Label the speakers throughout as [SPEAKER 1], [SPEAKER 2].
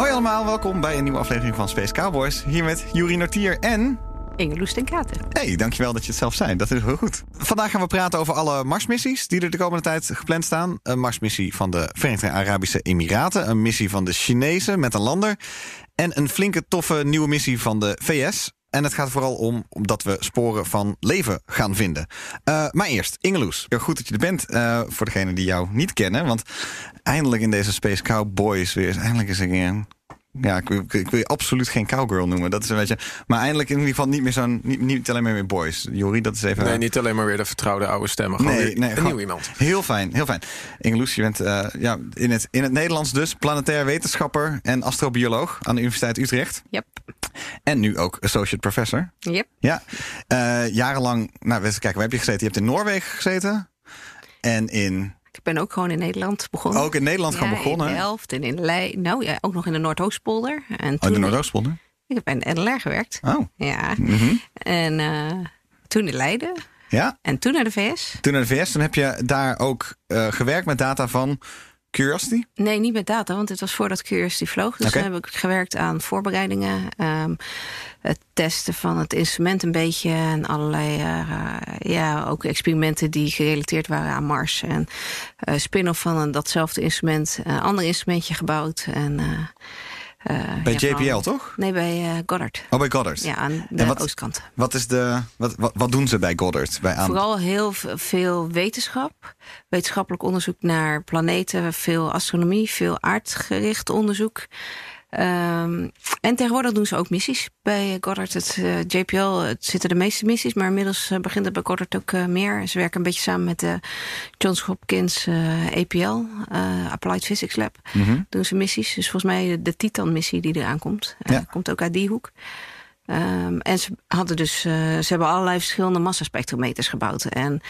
[SPEAKER 1] Hoi allemaal, welkom bij een nieuwe aflevering van Space Cowboys. Hier met Juri Nortier en...
[SPEAKER 2] Inge Loes ten Katen.
[SPEAKER 1] Hey, dankjewel dat je het zelf zei. Dat is heel goed. Vandaag gaan we praten over alle Marsmissies die er de komende tijd gepland staan. Een Marsmissie van de Verenigde Arabische Emiraten. Een missie van de Chinezen met een lander. En een flinke toffe nieuwe missie van de VS. En het gaat vooral om omdat we sporen van leven gaan vinden. Uh, maar eerst, Ingeloes. Goed dat je er bent uh, voor degenen die jou niet kennen. Want eindelijk in deze Space Cowboys weer... Eindelijk is er een ja, ik, ik, ik, wil je absoluut geen cowgirl noemen. Dat is een beetje. Maar eindelijk in ieder geval niet meer zo'n. Niet, niet alleen maar meer boys. Jori, dat is even.
[SPEAKER 3] Nee, niet alleen maar weer de vertrouwde oude stemmen. Gewoon nee, nee, een nieuw iemand.
[SPEAKER 1] Heel fijn, heel fijn. Ingeloes, je bent uh, ja, in, het, in het Nederlands dus planetair wetenschapper en astrobioloog aan de Universiteit Utrecht.
[SPEAKER 2] Yep.
[SPEAKER 1] En nu ook associate professor.
[SPEAKER 2] Yep.
[SPEAKER 1] Ja. Uh, jarenlang. Nou, eens kijken, waar heb je gezeten? Je hebt in Noorwegen gezeten. En in
[SPEAKER 2] ik ben ook gewoon in Nederland begonnen.
[SPEAKER 1] Ook in Nederland
[SPEAKER 2] ja,
[SPEAKER 1] gaan begonnen?
[SPEAKER 2] in Delft en in Leiden. Nou ja, ook nog in de Noordoostpolder. En
[SPEAKER 1] oh, de Noordoostpolder?
[SPEAKER 2] Ik heb bij NLR gewerkt.
[SPEAKER 1] Oh.
[SPEAKER 2] Ja.
[SPEAKER 1] Mm -hmm.
[SPEAKER 2] En uh, toen in Leiden.
[SPEAKER 1] Ja.
[SPEAKER 2] En toen naar de VS.
[SPEAKER 1] Toen naar de VS. Toen heb je daar ook uh, gewerkt met data van Curiosity?
[SPEAKER 2] Nee, niet met data, want het was voordat Curiosity vloog. Dus
[SPEAKER 1] okay.
[SPEAKER 2] toen heb ik gewerkt aan voorbereidingen. Um, het testen van het instrument een beetje. En allerlei, uh, ja, ook experimenten die gerelateerd waren aan Mars. En uh, spin-off van een, datzelfde instrument. Een ander instrumentje gebouwd. En... Uh,
[SPEAKER 1] bij ja, JPL, toch?
[SPEAKER 2] Nee, bij uh, Goddard.
[SPEAKER 1] Oh, bij Goddard.
[SPEAKER 2] Ja, aan de
[SPEAKER 1] wat,
[SPEAKER 2] oostkant.
[SPEAKER 1] Wat, is de, wat, wat, wat, doen ze bij Goddard? Bij aan...
[SPEAKER 2] Vooral heel veel wetenschap. Wetenschappelijk onderzoek naar planeten. Veel astronomie, veel aardgericht onderzoek. Um, en tegenwoordig doen ze ook missies bij Goddard. Het uh, JPL het zitten de meeste missies, maar inmiddels uh, begint het bij Goddard ook uh, meer. Ze werken een beetje samen met de Johns Hopkins APL, Applied Physics Lab.
[SPEAKER 1] Mm -hmm.
[SPEAKER 2] Doen ze missies. Dus volgens mij de Titan-missie die eraan komt,
[SPEAKER 1] ja.
[SPEAKER 2] komt ook uit die hoek. Um, en ze hadden dus, ze hebben allerlei verschillende massaspectrometers gebouwd. En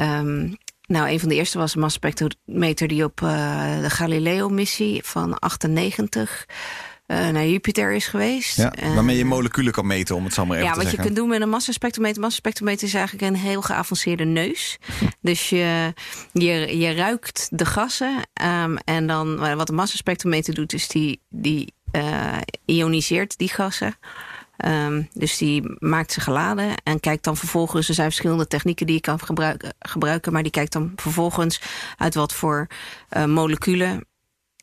[SPEAKER 2] um, nou, een van de eerste was een massaspectrometer die op uh, de Galileo-missie van 98 uh, naar Jupiter is geweest.
[SPEAKER 1] Ja, waarmee je moleculen kan meten, om het zo maar even
[SPEAKER 2] ja,
[SPEAKER 1] te
[SPEAKER 2] wat
[SPEAKER 1] zeggen.
[SPEAKER 2] je kunt doen met een massaspectrometer. Massaspectrometer is eigenlijk een heel geavanceerde neus. dus je, je, je ruikt de gassen. Um, en dan, wat een massaspectrometer doet, is die, die uh, ioniseert die gassen. Um, dus die maakt ze geladen en kijkt dan vervolgens... er zijn verschillende technieken die je kan gebruiken, gebruiken... maar die kijkt dan vervolgens uit wat voor uh, moleculen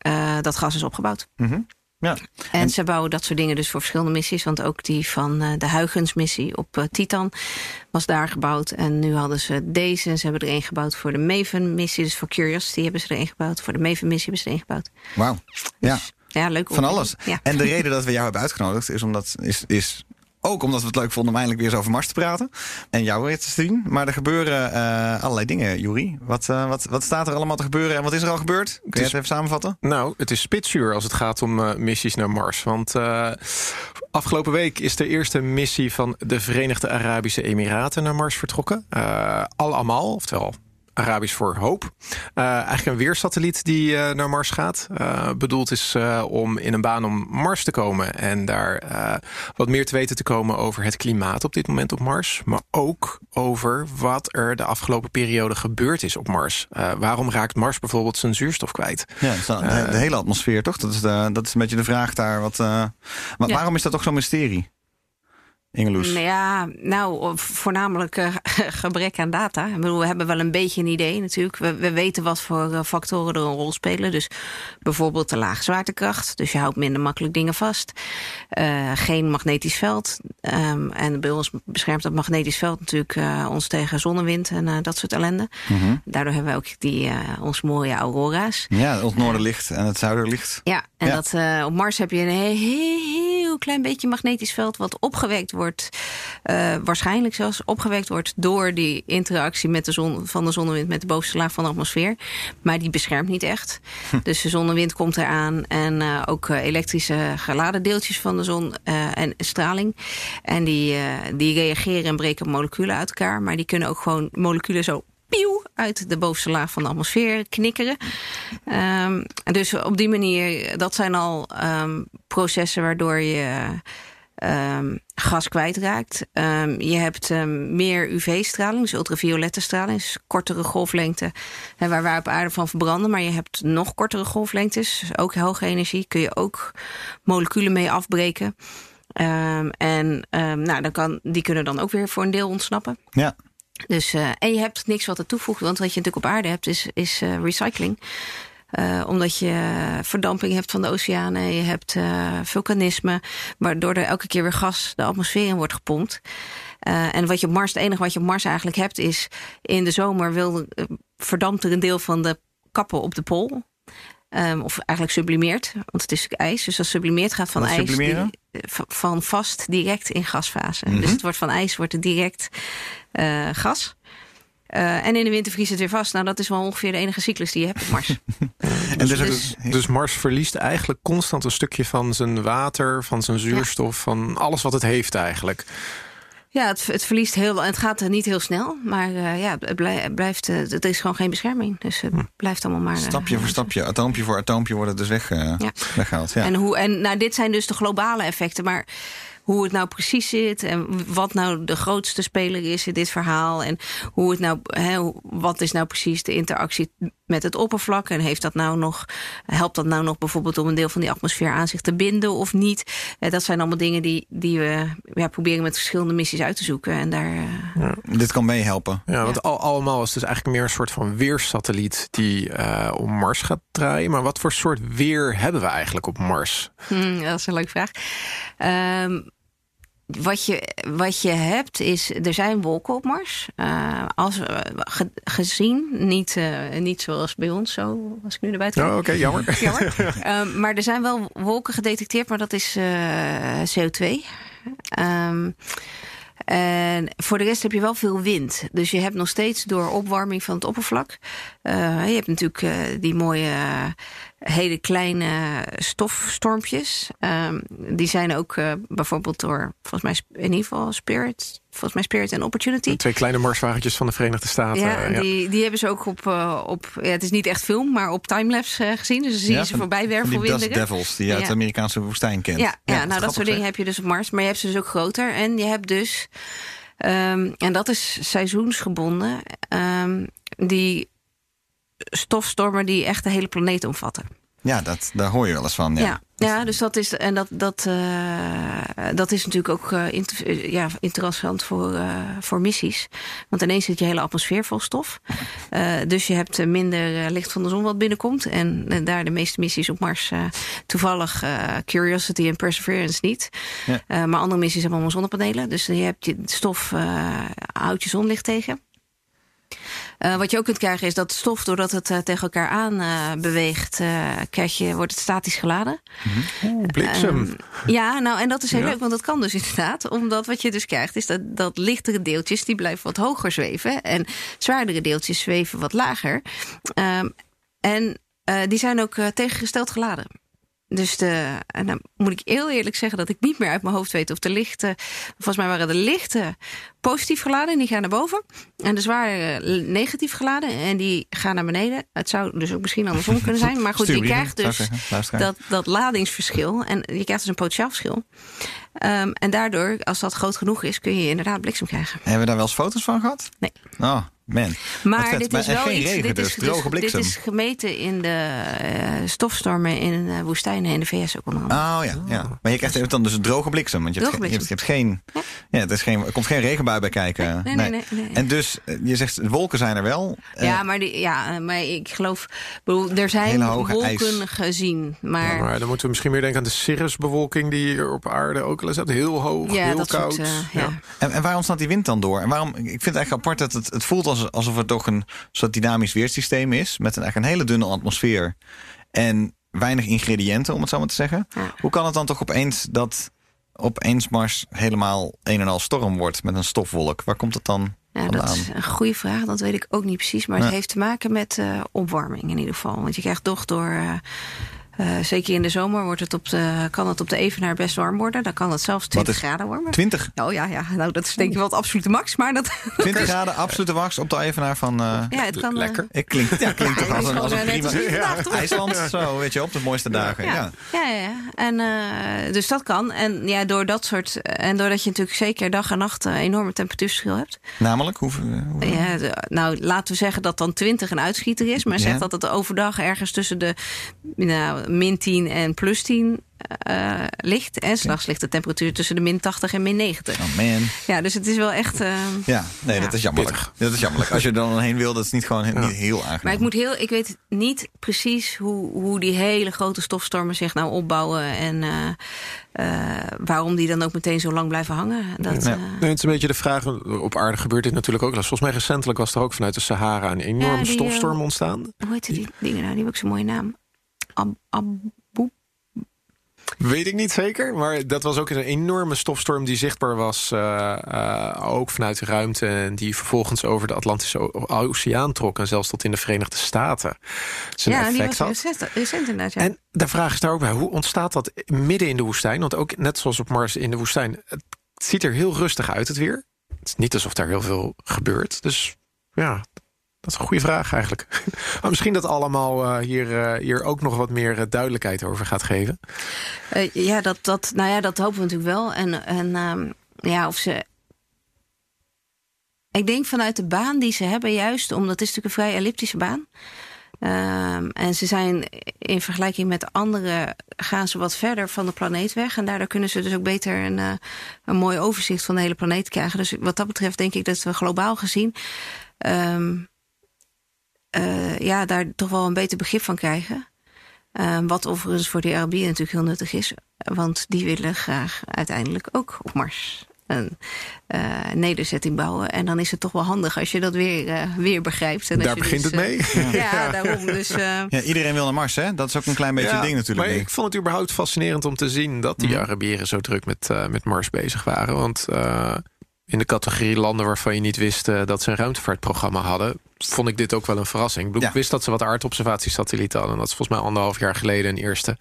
[SPEAKER 2] uh, dat gas is opgebouwd.
[SPEAKER 1] Mm -hmm. Ja.
[SPEAKER 2] En, en ze bouwen dat soort dingen dus voor verschillende missies. Want ook die van uh, de Huygens-missie op uh, Titan was daar gebouwd. En nu hadden ze deze. En ze hebben er een gebouwd voor de Maven-missie. Dus voor Curiosity hebben ze er een gebouwd. Voor de Maven-missie hebben ze er een gebouwd.
[SPEAKER 1] Wauw. Ja.
[SPEAKER 2] Dus, ja, leuk.
[SPEAKER 1] Van alles.
[SPEAKER 2] Ja.
[SPEAKER 1] En de reden dat we jou hebben uitgenodigd is omdat... Is, is ook omdat we het leuk vonden om eindelijk weer eens over Mars te praten. En jou weer te zien. Maar er gebeuren uh, allerlei dingen, Juri. Wat, uh, wat, wat staat er allemaal te gebeuren en wat is er al gebeurd? Kun je het even samenvatten?
[SPEAKER 3] Nou, het is spitsuur als het gaat om uh, missies naar Mars. Want afgelopen week is de eerste missie van de Verenigde Arabische Emiraten naar Mars vertrokken. Al Amal, oftewel Arabisch voor hoop. Uh, eigenlijk een weersatelliet die uh, naar Mars gaat. Uh, bedoeld is om in een baan om Mars te komen. En daar wat meer te weten te komen over het klimaat op dit moment op Mars. Maar ook over wat er de afgelopen periode gebeurd is op Mars. waarom raakt Mars bijvoorbeeld zijn zuurstof kwijt?
[SPEAKER 1] Ja, de, hele atmosfeer toch? Dat is, de, dat is een beetje de vraag daar. Wat, ja. waarom is dat toch zo'n mysterie? Ingeloes?
[SPEAKER 2] Ja, nou, voornamelijk uh, gebrek aan data. Ik bedoel, we hebben wel een beetje een idee natuurlijk. We, we weten wat voor uh, factoren er een rol spelen. Dus bijvoorbeeld de lage zwaartekracht. Dus je houdt minder makkelijk dingen vast. Uh, geen magnetisch veld. Um, en bij ons beschermt dat magnetisch veld natuurlijk ons tegen zonnewind en dat soort ellende.
[SPEAKER 1] Mm -hmm.
[SPEAKER 2] Daardoor hebben we ook die, ons mooie aurora's.
[SPEAKER 1] Ja, het noorderlicht en het zuiderlicht.
[SPEAKER 2] Ja, en ja. Dat, op Mars heb je een heel heel klein beetje magnetisch veld wat opgewekt wordt, eh, waarschijnlijk zelfs opgewekt wordt door die interactie met de zon, van de zonnewind met de bovenste laag van de atmosfeer. Maar die beschermt niet echt. Dus de zonnewind komt eraan en eh, ook eh, elektrische geladen deeltjes van de zon en straling. En die, die reageren en breken moleculen uit elkaar. Maar die kunnen ook gewoon moleculen zo pieuw uit de bovenste laag van de atmosfeer knikkeren. Ehm, dus op die manier, dat zijn al ehm, processen waardoor je ehm, gas kwijtraakt. Ehm, je hebt ehm, meer UV-straling, dus ultraviolette straling, dus kortere golflengte, hè, waar wij op aarde van verbranden. Maar je hebt nog kortere golflengtes, dus ook hoge energie, kun je ook moleculen mee afbreken. En nou, dan kan, die kunnen dan ook weer voor een deel ontsnappen.
[SPEAKER 1] Ja.
[SPEAKER 2] Dus, eh, en je hebt niks wat er toevoegt. Want wat je natuurlijk op aarde hebt, is, is eh, recycling. Eh, omdat je verdamping hebt van de oceanen. Je hebt eh, vulkanisme. Waardoor er elke keer weer gas de atmosfeer in wordt gepompt. Eh, en wat je op Mars, het enige wat je op Mars eigenlijk hebt, is in de zomer wil, verdampt er een deel van de kappen op de pool. Ehm, of eigenlijk sublimeert, want het is ijs. Dus dat sublimeert gaat van ijs die- van vast direct in gasfase.
[SPEAKER 1] Mhm.
[SPEAKER 2] Dus het wordt van ijs wordt het direct gas. Eh, en in de winter vriest het weer vast. Nou, dat is wel ongeveer de enige cyclus die je hebt op Mars.
[SPEAKER 1] En dus,
[SPEAKER 2] dus-
[SPEAKER 3] Dus Mars verliest eigenlijk constant een stukje van zijn water, van zijn zuurstof, van alles wat het heeft eigenlijk.
[SPEAKER 2] ja, het, het verliest heel. Het gaat er niet heel snel. Maar eh, ja, het, blij- het blijft. eh, Het is gewoon geen bescherming. Dus het blijft allemaal maar. eh,
[SPEAKER 1] stapje voor stapje, atoompje voor atoompje wordt het dus weg, eh,
[SPEAKER 2] Ja.
[SPEAKER 1] weggehaald. Ja.
[SPEAKER 2] En, hoe, en nou, dit zijn dus de globale effecten. Maar hoe het nou precies zit en wat nou de grootste speler is in dit verhaal. En hoe het nou, hè, wat is nou precies de interactie met het oppervlak? En heeft dat nou nog, helpt dat nou nog bijvoorbeeld om een deel van die atmosfeer aan zich te binden of niet? Eh, Dat zijn allemaal dingen die, die we ja, proberen met verschillende missies uit te zoeken. En daar. eh,
[SPEAKER 1] Dit kan meehelpen.
[SPEAKER 3] Ja, want al, allemaal is het dus eigenlijk meer een soort van weersatelliet die eh, om Mars gaat draaien. Maar wat voor soort weer hebben we eigenlijk op Mars?
[SPEAKER 2] Hmm, dat is een leuke vraag. Ehm, wat, je, wat je hebt is, er zijn wolken op Mars. Eh, als, eh, ge- gezien, niet, eh, niet zoals bij ons, zo als ik nu naar buiten kijk.
[SPEAKER 3] Oh, Oké, jammer.
[SPEAKER 2] Jammer. Ehm, maar er zijn wel wolken gedetecteerd, maar dat is eh, CO2. Ehm, en voor de rest heb je wel veel wind. Dus je hebt nog steeds door opwarming van het oppervlak. eh, je hebt natuurlijk eh, die mooie, eh, hele kleine stofstormpjes. Ehm, die zijn ook bijvoorbeeld door, volgens mij, in ieder geval Spirit. Volgens mij Spirit en Opportunity.
[SPEAKER 3] Twee kleine Marswagentjes van de Verenigde Staten.
[SPEAKER 2] Ja,
[SPEAKER 3] ja.
[SPEAKER 2] Die, die hebben ze ook op, eh, op ja, het is niet echt film, maar op timelapse eh, gezien. Dus dan zie je
[SPEAKER 1] Ja,
[SPEAKER 2] ze
[SPEAKER 1] van-
[SPEAKER 2] voorbij
[SPEAKER 1] Van
[SPEAKER 2] werven
[SPEAKER 1] die Dust. Devils die je uit de Amerikaanse woestijn kent.
[SPEAKER 2] Ja, ja, nou dat soort dingen heb je dus op Mars. Maar je hebt ze dus ook groter. En je hebt dus, ehm, en dat is seizoensgebonden, ehm, die stofstormen die echt de hele planeet omvatten.
[SPEAKER 1] Ja, dat, daar hoor je wel eens van. Ja.
[SPEAKER 2] Ja, ja, dus dat is, en dat, dat, eh, dat is natuurlijk ook eh, inter- eh, ja, interessant voor, voor missies. Want ineens zit je hele atmosfeer vol stof. Dus je hebt minder licht van de zon wat binnenkomt. En daar de meeste missies op Mars toevallig Curiosity en Perseverance niet.
[SPEAKER 1] Ja.
[SPEAKER 2] Maar andere missies hebben allemaal zonnepanelen. Dus je hebt je stof, houdt je zonlicht tegen. Eh, wat je ook kunt krijgen is dat stof, doordat het eh, tegen elkaar aan eh, beweegt, krijg je, wordt het statisch geladen.
[SPEAKER 3] Oeh, bliksem.
[SPEAKER 2] Ehm, ja, nou, en dat is heel
[SPEAKER 3] Ja.
[SPEAKER 2] leuk, want dat kan dus inderdaad. Omdat wat je dus krijgt, is dat, dat lichtere deeltjes... die blijven wat hoger zweven. En zwaardere deeltjes zweven wat lager. Ehm, en die zijn ook tegengesteld geladen. Dus de, en dan moet ik heel eerlijk zeggen dat ik niet meer uit mijn hoofd weet of de lichten. Volgens mij waren de lichten positief geladen en die gaan naar boven. En de zware eh, negatief geladen en die gaan naar beneden. Het zou dus ook misschien andersom kunnen zijn. Maar goed, je krijgt dus
[SPEAKER 1] zeggen,
[SPEAKER 2] dat, dat ladingsverschil. En je krijgt dus een potentiaalverschil. Ehm, en daardoor, als dat groot genoeg is, kun je inderdaad bliksem krijgen.
[SPEAKER 1] Hebben we daar wel eens foto's van gehad?
[SPEAKER 2] Nee.
[SPEAKER 1] Oh, man.
[SPEAKER 2] Maar
[SPEAKER 1] vet.
[SPEAKER 2] dit
[SPEAKER 1] Maar
[SPEAKER 2] is wel
[SPEAKER 1] geen
[SPEAKER 2] iets.
[SPEAKER 1] regen
[SPEAKER 2] dit,
[SPEAKER 1] dus,
[SPEAKER 2] is,
[SPEAKER 1] droge bliksem.
[SPEAKER 2] dit is gemeten in de eh, stofstormen in de woestijnen in de VS ook onder andere.
[SPEAKER 1] Oh ja, ja. Maar je krijgt dan dus een droge bliksem. Want je hebt, je hebt, je hebt geen. Ja, het is geen, er komt geen regenbui bij kijken.
[SPEAKER 2] Nee, nee, nee, nee, nee.
[SPEAKER 1] En dus, eh, je zegt, de wolken zijn er wel. Eh,
[SPEAKER 2] ja, maar die, ja, maar ik geloof. bedoel, er zijn wolken
[SPEAKER 1] ijs.
[SPEAKER 2] gezien.
[SPEAKER 3] Ja,
[SPEAKER 2] Maar,
[SPEAKER 3] maar dan moeten we misschien meer denken aan de cirrusbewolking die hier op aarde ook al is. Heel hoog,
[SPEAKER 2] ja,
[SPEAKER 3] heel
[SPEAKER 2] dat
[SPEAKER 3] koud.
[SPEAKER 2] soort. eh, ja.
[SPEAKER 1] En, en waarom staat die wind dan door? En waarom, ik vind het eigenlijk apart dat het, het voelt als, alsof het toch een soort dynamisch weersysteem is. Met een, eigenlijk een hele dunne atmosfeer. En weinig ingrediënten, om het zo maar te zeggen.
[SPEAKER 2] Ja.
[SPEAKER 1] Hoe kan het dan toch opeens dat opeens Mars helemaal een en al storm wordt met een stofwolk? Waar komt het dan
[SPEAKER 2] Ja,
[SPEAKER 1] vandaan?
[SPEAKER 2] dat is een goede vraag. Dat weet ik ook niet precies. Maar het heeft te maken met eh, opwarming in ieder geval. Want je krijgt toch door... eh, zeker in de zomer wordt het op de, kan het op de Evenaar best warm worden. Dan kan het zelfs 20
[SPEAKER 1] is-
[SPEAKER 2] graden worden.
[SPEAKER 1] 20,
[SPEAKER 2] Oh ja, ja, nou dat is denk ik wel het absolute max. Maar dat,
[SPEAKER 1] 20 graden, absolute wax op de Evenaar van... eh,
[SPEAKER 2] ja, het kan... eh,
[SPEAKER 3] Lekker.
[SPEAKER 1] ik klink, ja, klinkt
[SPEAKER 2] Ja,
[SPEAKER 1] toch als
[SPEAKER 2] het
[SPEAKER 1] een, als een
[SPEAKER 2] eh,
[SPEAKER 1] prima... IJsland, zo, weet je, op de mooiste dagen. Ja.
[SPEAKER 2] Ja, ja, ja. ja. En, eh, dus dat kan. En ja, door dat soort. En doordat je natuurlijk zeker dag en nacht een enorme temperatuurverschil hebt.
[SPEAKER 1] Namelijk, hoe, hoe-
[SPEAKER 2] Ja, nou, laten we zeggen dat dan 20 een uitschieter is. Maar zeg
[SPEAKER 1] Ja.
[SPEAKER 2] dat het overdag ergens tussen de nou, min 10 en plus 10 eh, ligt. En s'nachts ligt de temperatuur tussen de min 80 en min 90.
[SPEAKER 1] Oh man.
[SPEAKER 2] Ja, dus het is wel echt. eh,
[SPEAKER 1] Ja, nee,
[SPEAKER 2] Ja.
[SPEAKER 1] dat is jammerlijk. Dat is jammerlijk. Als je er dan heen wil, dat is niet gewoon he- niet heel aangenaam.
[SPEAKER 2] Maar ik moet heel, ik weet niet precies hoe, hoe die hele grote stofstormen zich nou opbouwen en eh, eh, waarom die dan ook meteen zo lang blijven hangen. Dat,
[SPEAKER 1] Ja.
[SPEAKER 2] eh,
[SPEAKER 3] Nee, het is een beetje de vraag. Op aarde gebeurt dit natuurlijk ook. Volgens mij recentelijk was er ook vanuit de Sahara een enorme
[SPEAKER 2] die,
[SPEAKER 3] stofstorm ontstaan.
[SPEAKER 2] hoe heet die dingen nou? Die hebben ook zo'n mooie naam. Abu.
[SPEAKER 3] Weet ik niet zeker, maar dat was ook een enorme stofstorm die zichtbaar was, eh, eh, ook vanuit de ruimte, en die vervolgens over de Atlantische Oceaan trok en zelfs tot in de Verenigde Staten zijn
[SPEAKER 2] Ja, die
[SPEAKER 3] effect
[SPEAKER 2] was
[SPEAKER 3] had.
[SPEAKER 2] recent, recent inderdaad. Ja.
[SPEAKER 3] En de vraag is daar ook bij, hoe ontstaat dat midden in de woestijn? Want ook net zoals op Mars in de woestijn, het ziet er heel rustig uit het weer. Het is niet alsof daar heel veel gebeurt. Dus ja, dat is een goede vraag eigenlijk. Maar misschien dat allemaal eh, hier, eh, hier ook nog wat meer eh, duidelijkheid over gaat geven.
[SPEAKER 2] Ja, dat, dat, nou ja, dat hopen we natuurlijk wel. En, en ehm, ja, of ze. Ik denk vanuit de baan die ze hebben, juist omdat het is natuurlijk een vrij elliptische baan. Ehm, en ze zijn in vergelijking met andere gaan ze wat verder van de planeet weg. En daardoor kunnen ze dus ook beter een, een mooi overzicht van de hele planeet krijgen. Dus wat dat betreft denk ik dat we globaal gezien ehm, eh, ja, daar toch wel een beter begrip van krijgen. Ehm, wat overigens voor de Arabieren natuurlijk heel nuttig is. Want die willen graag uiteindelijk ook op Mars een eh, nederzetting bouwen. En dan is het toch wel handig als je dat weer, eh, weer begrijpt. En als
[SPEAKER 3] Daar begint
[SPEAKER 2] dus,
[SPEAKER 3] het mee.
[SPEAKER 2] ja, daarom. Dus, eh,
[SPEAKER 1] Ja, iedereen wil naar Mars, hè? Dat is ook een klein beetje
[SPEAKER 3] Ja,
[SPEAKER 1] een ding natuurlijk.
[SPEAKER 3] Maar ik vond het überhaupt fascinerend om te zien dat die
[SPEAKER 1] Mhm.
[SPEAKER 3] Arabieren zo druk met, eh, met Mars bezig waren. Want eh, in de categorie landen waarvan je niet wist dat ze een ruimtevaartprogramma hadden, vond ik dit ook wel een verrassing. Ik, bedoel,
[SPEAKER 1] Ja.
[SPEAKER 3] ik wist dat ze wat aardobservatiesatellieten hadden. En dat is volgens mij anderhalf jaar geleden een eerste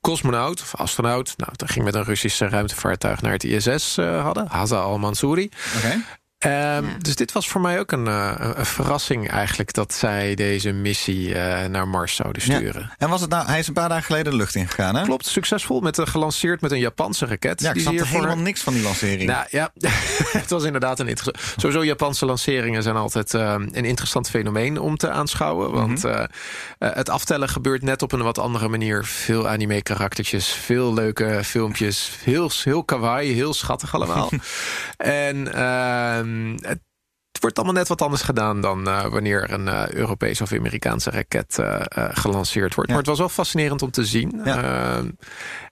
[SPEAKER 3] cosmonaut of astronaut. Nou, dat ging met een Russische ruimtevaartuig naar het ISS eh, hadden. Haza al-Mansouri. Ehm, Dus dit was voor mij ook een, eh, een- verrassing eigenlijk... dat zij deze missie eh, naar Mars zouden
[SPEAKER 1] Ja.
[SPEAKER 3] sturen.
[SPEAKER 1] En was het nou, hij is een paar dagen geleden de lucht ingegaan, hè?
[SPEAKER 3] Klopt, succesvol. Met, een- gelanceerd met een Japanse raket.
[SPEAKER 1] Ja, ik snapte
[SPEAKER 3] hiervoor-
[SPEAKER 1] helemaal niks van die lancering.
[SPEAKER 3] Nou ja, het was inderdaad een interessant. Sowieso Japanse lanceringen zijn altijd eh, een interessant fenomeen om te aanschouwen. Want
[SPEAKER 1] Mhm.
[SPEAKER 3] eh, eh, het aftellen gebeurt net op een wat andere manier. Veel anime-karaktertjes, veel leuke filmpjes. Heel, heel kawaii, heel schattig allemaal. en ehm, het wordt allemaal net wat anders gedaan dan eh, wanneer een eh, Europese of Amerikaanse raket eh, gelanceerd wordt.
[SPEAKER 1] Ja.
[SPEAKER 3] Maar het was wel fascinerend om te zien.
[SPEAKER 1] Ja.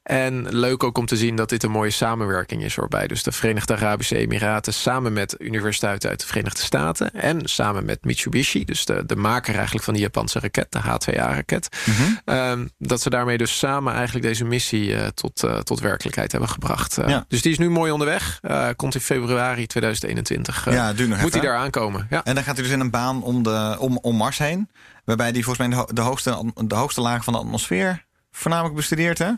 [SPEAKER 3] En leuk ook om te zien dat dit een mooie samenwerking is waarbij dus de Verenigde Arabische Emiraten samen met universiteiten uit de Verenigde Staten en samen met Mitsubishi, dus de, de maker eigenlijk van die Japanse raket, de H2A-raket,
[SPEAKER 1] Mhm.
[SPEAKER 3] ehm, dat ze daarmee dus samen eigenlijk deze missie eh, tot, eh, tot werkelijkheid hebben gebracht. Eh,
[SPEAKER 1] Ja.
[SPEAKER 3] Dus die is nu mooi onderweg. Komt in februari 2021. eh,
[SPEAKER 1] Ja, nog
[SPEAKER 3] moet hij daar aankomen? Ja.
[SPEAKER 1] En dan gaat hij dus in een baan om, de, om, om Mars heen. Waarbij hij volgens mij de, ho- de, hoogste, de hoogste laag van de atmosfeer voornamelijk bestudeert. Hè?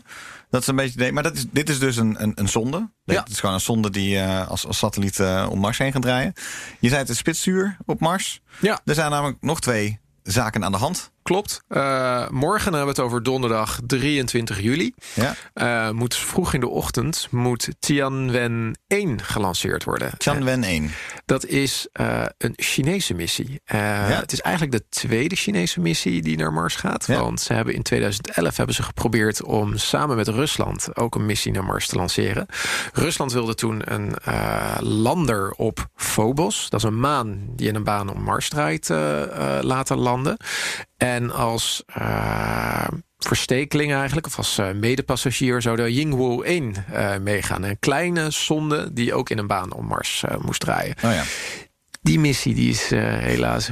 [SPEAKER 1] Dat is een beetje. idee. Maar dat is, dit is dus een, een, een zonde. Dit
[SPEAKER 3] Ja.
[SPEAKER 1] is gewoon een zonde die eh, als, als satelliet eh, om Mars heen gaat draaien. Je zei het is spitsuur op Mars.
[SPEAKER 3] ja.
[SPEAKER 1] Er zijn namelijk nog twee zaken aan de hand.
[SPEAKER 3] Klopt. Eh, morgen hebben we het over donderdag 23 juli.
[SPEAKER 1] Ja.
[SPEAKER 3] Eh, moet vroeg in de ochtend moet Tianwen 1 gelanceerd worden. Eh,
[SPEAKER 1] Tianwen 1.
[SPEAKER 3] dat is eh, een Chinese missie. Eh, Het is eigenlijk de tweede Chinese missie die naar Mars gaat.
[SPEAKER 1] Ja.
[SPEAKER 3] Want ze hebben in 2011 hebben ze geprobeerd om samen met Rusland ook een missie naar Mars te lanceren. Rusland wilde toen een eh, lander op Phobos. Dat is een maan die in een baan om Mars draait eh, eh, laten landen. En als eh, verstekeling eigenlijk, of als eh, medepassagier, zou de Yingwu 1 eh, meegaan. Een kleine sonde die ook in een baan om Mars moest draaien.
[SPEAKER 1] Oh ja.
[SPEAKER 3] Die missie die is eh, helaas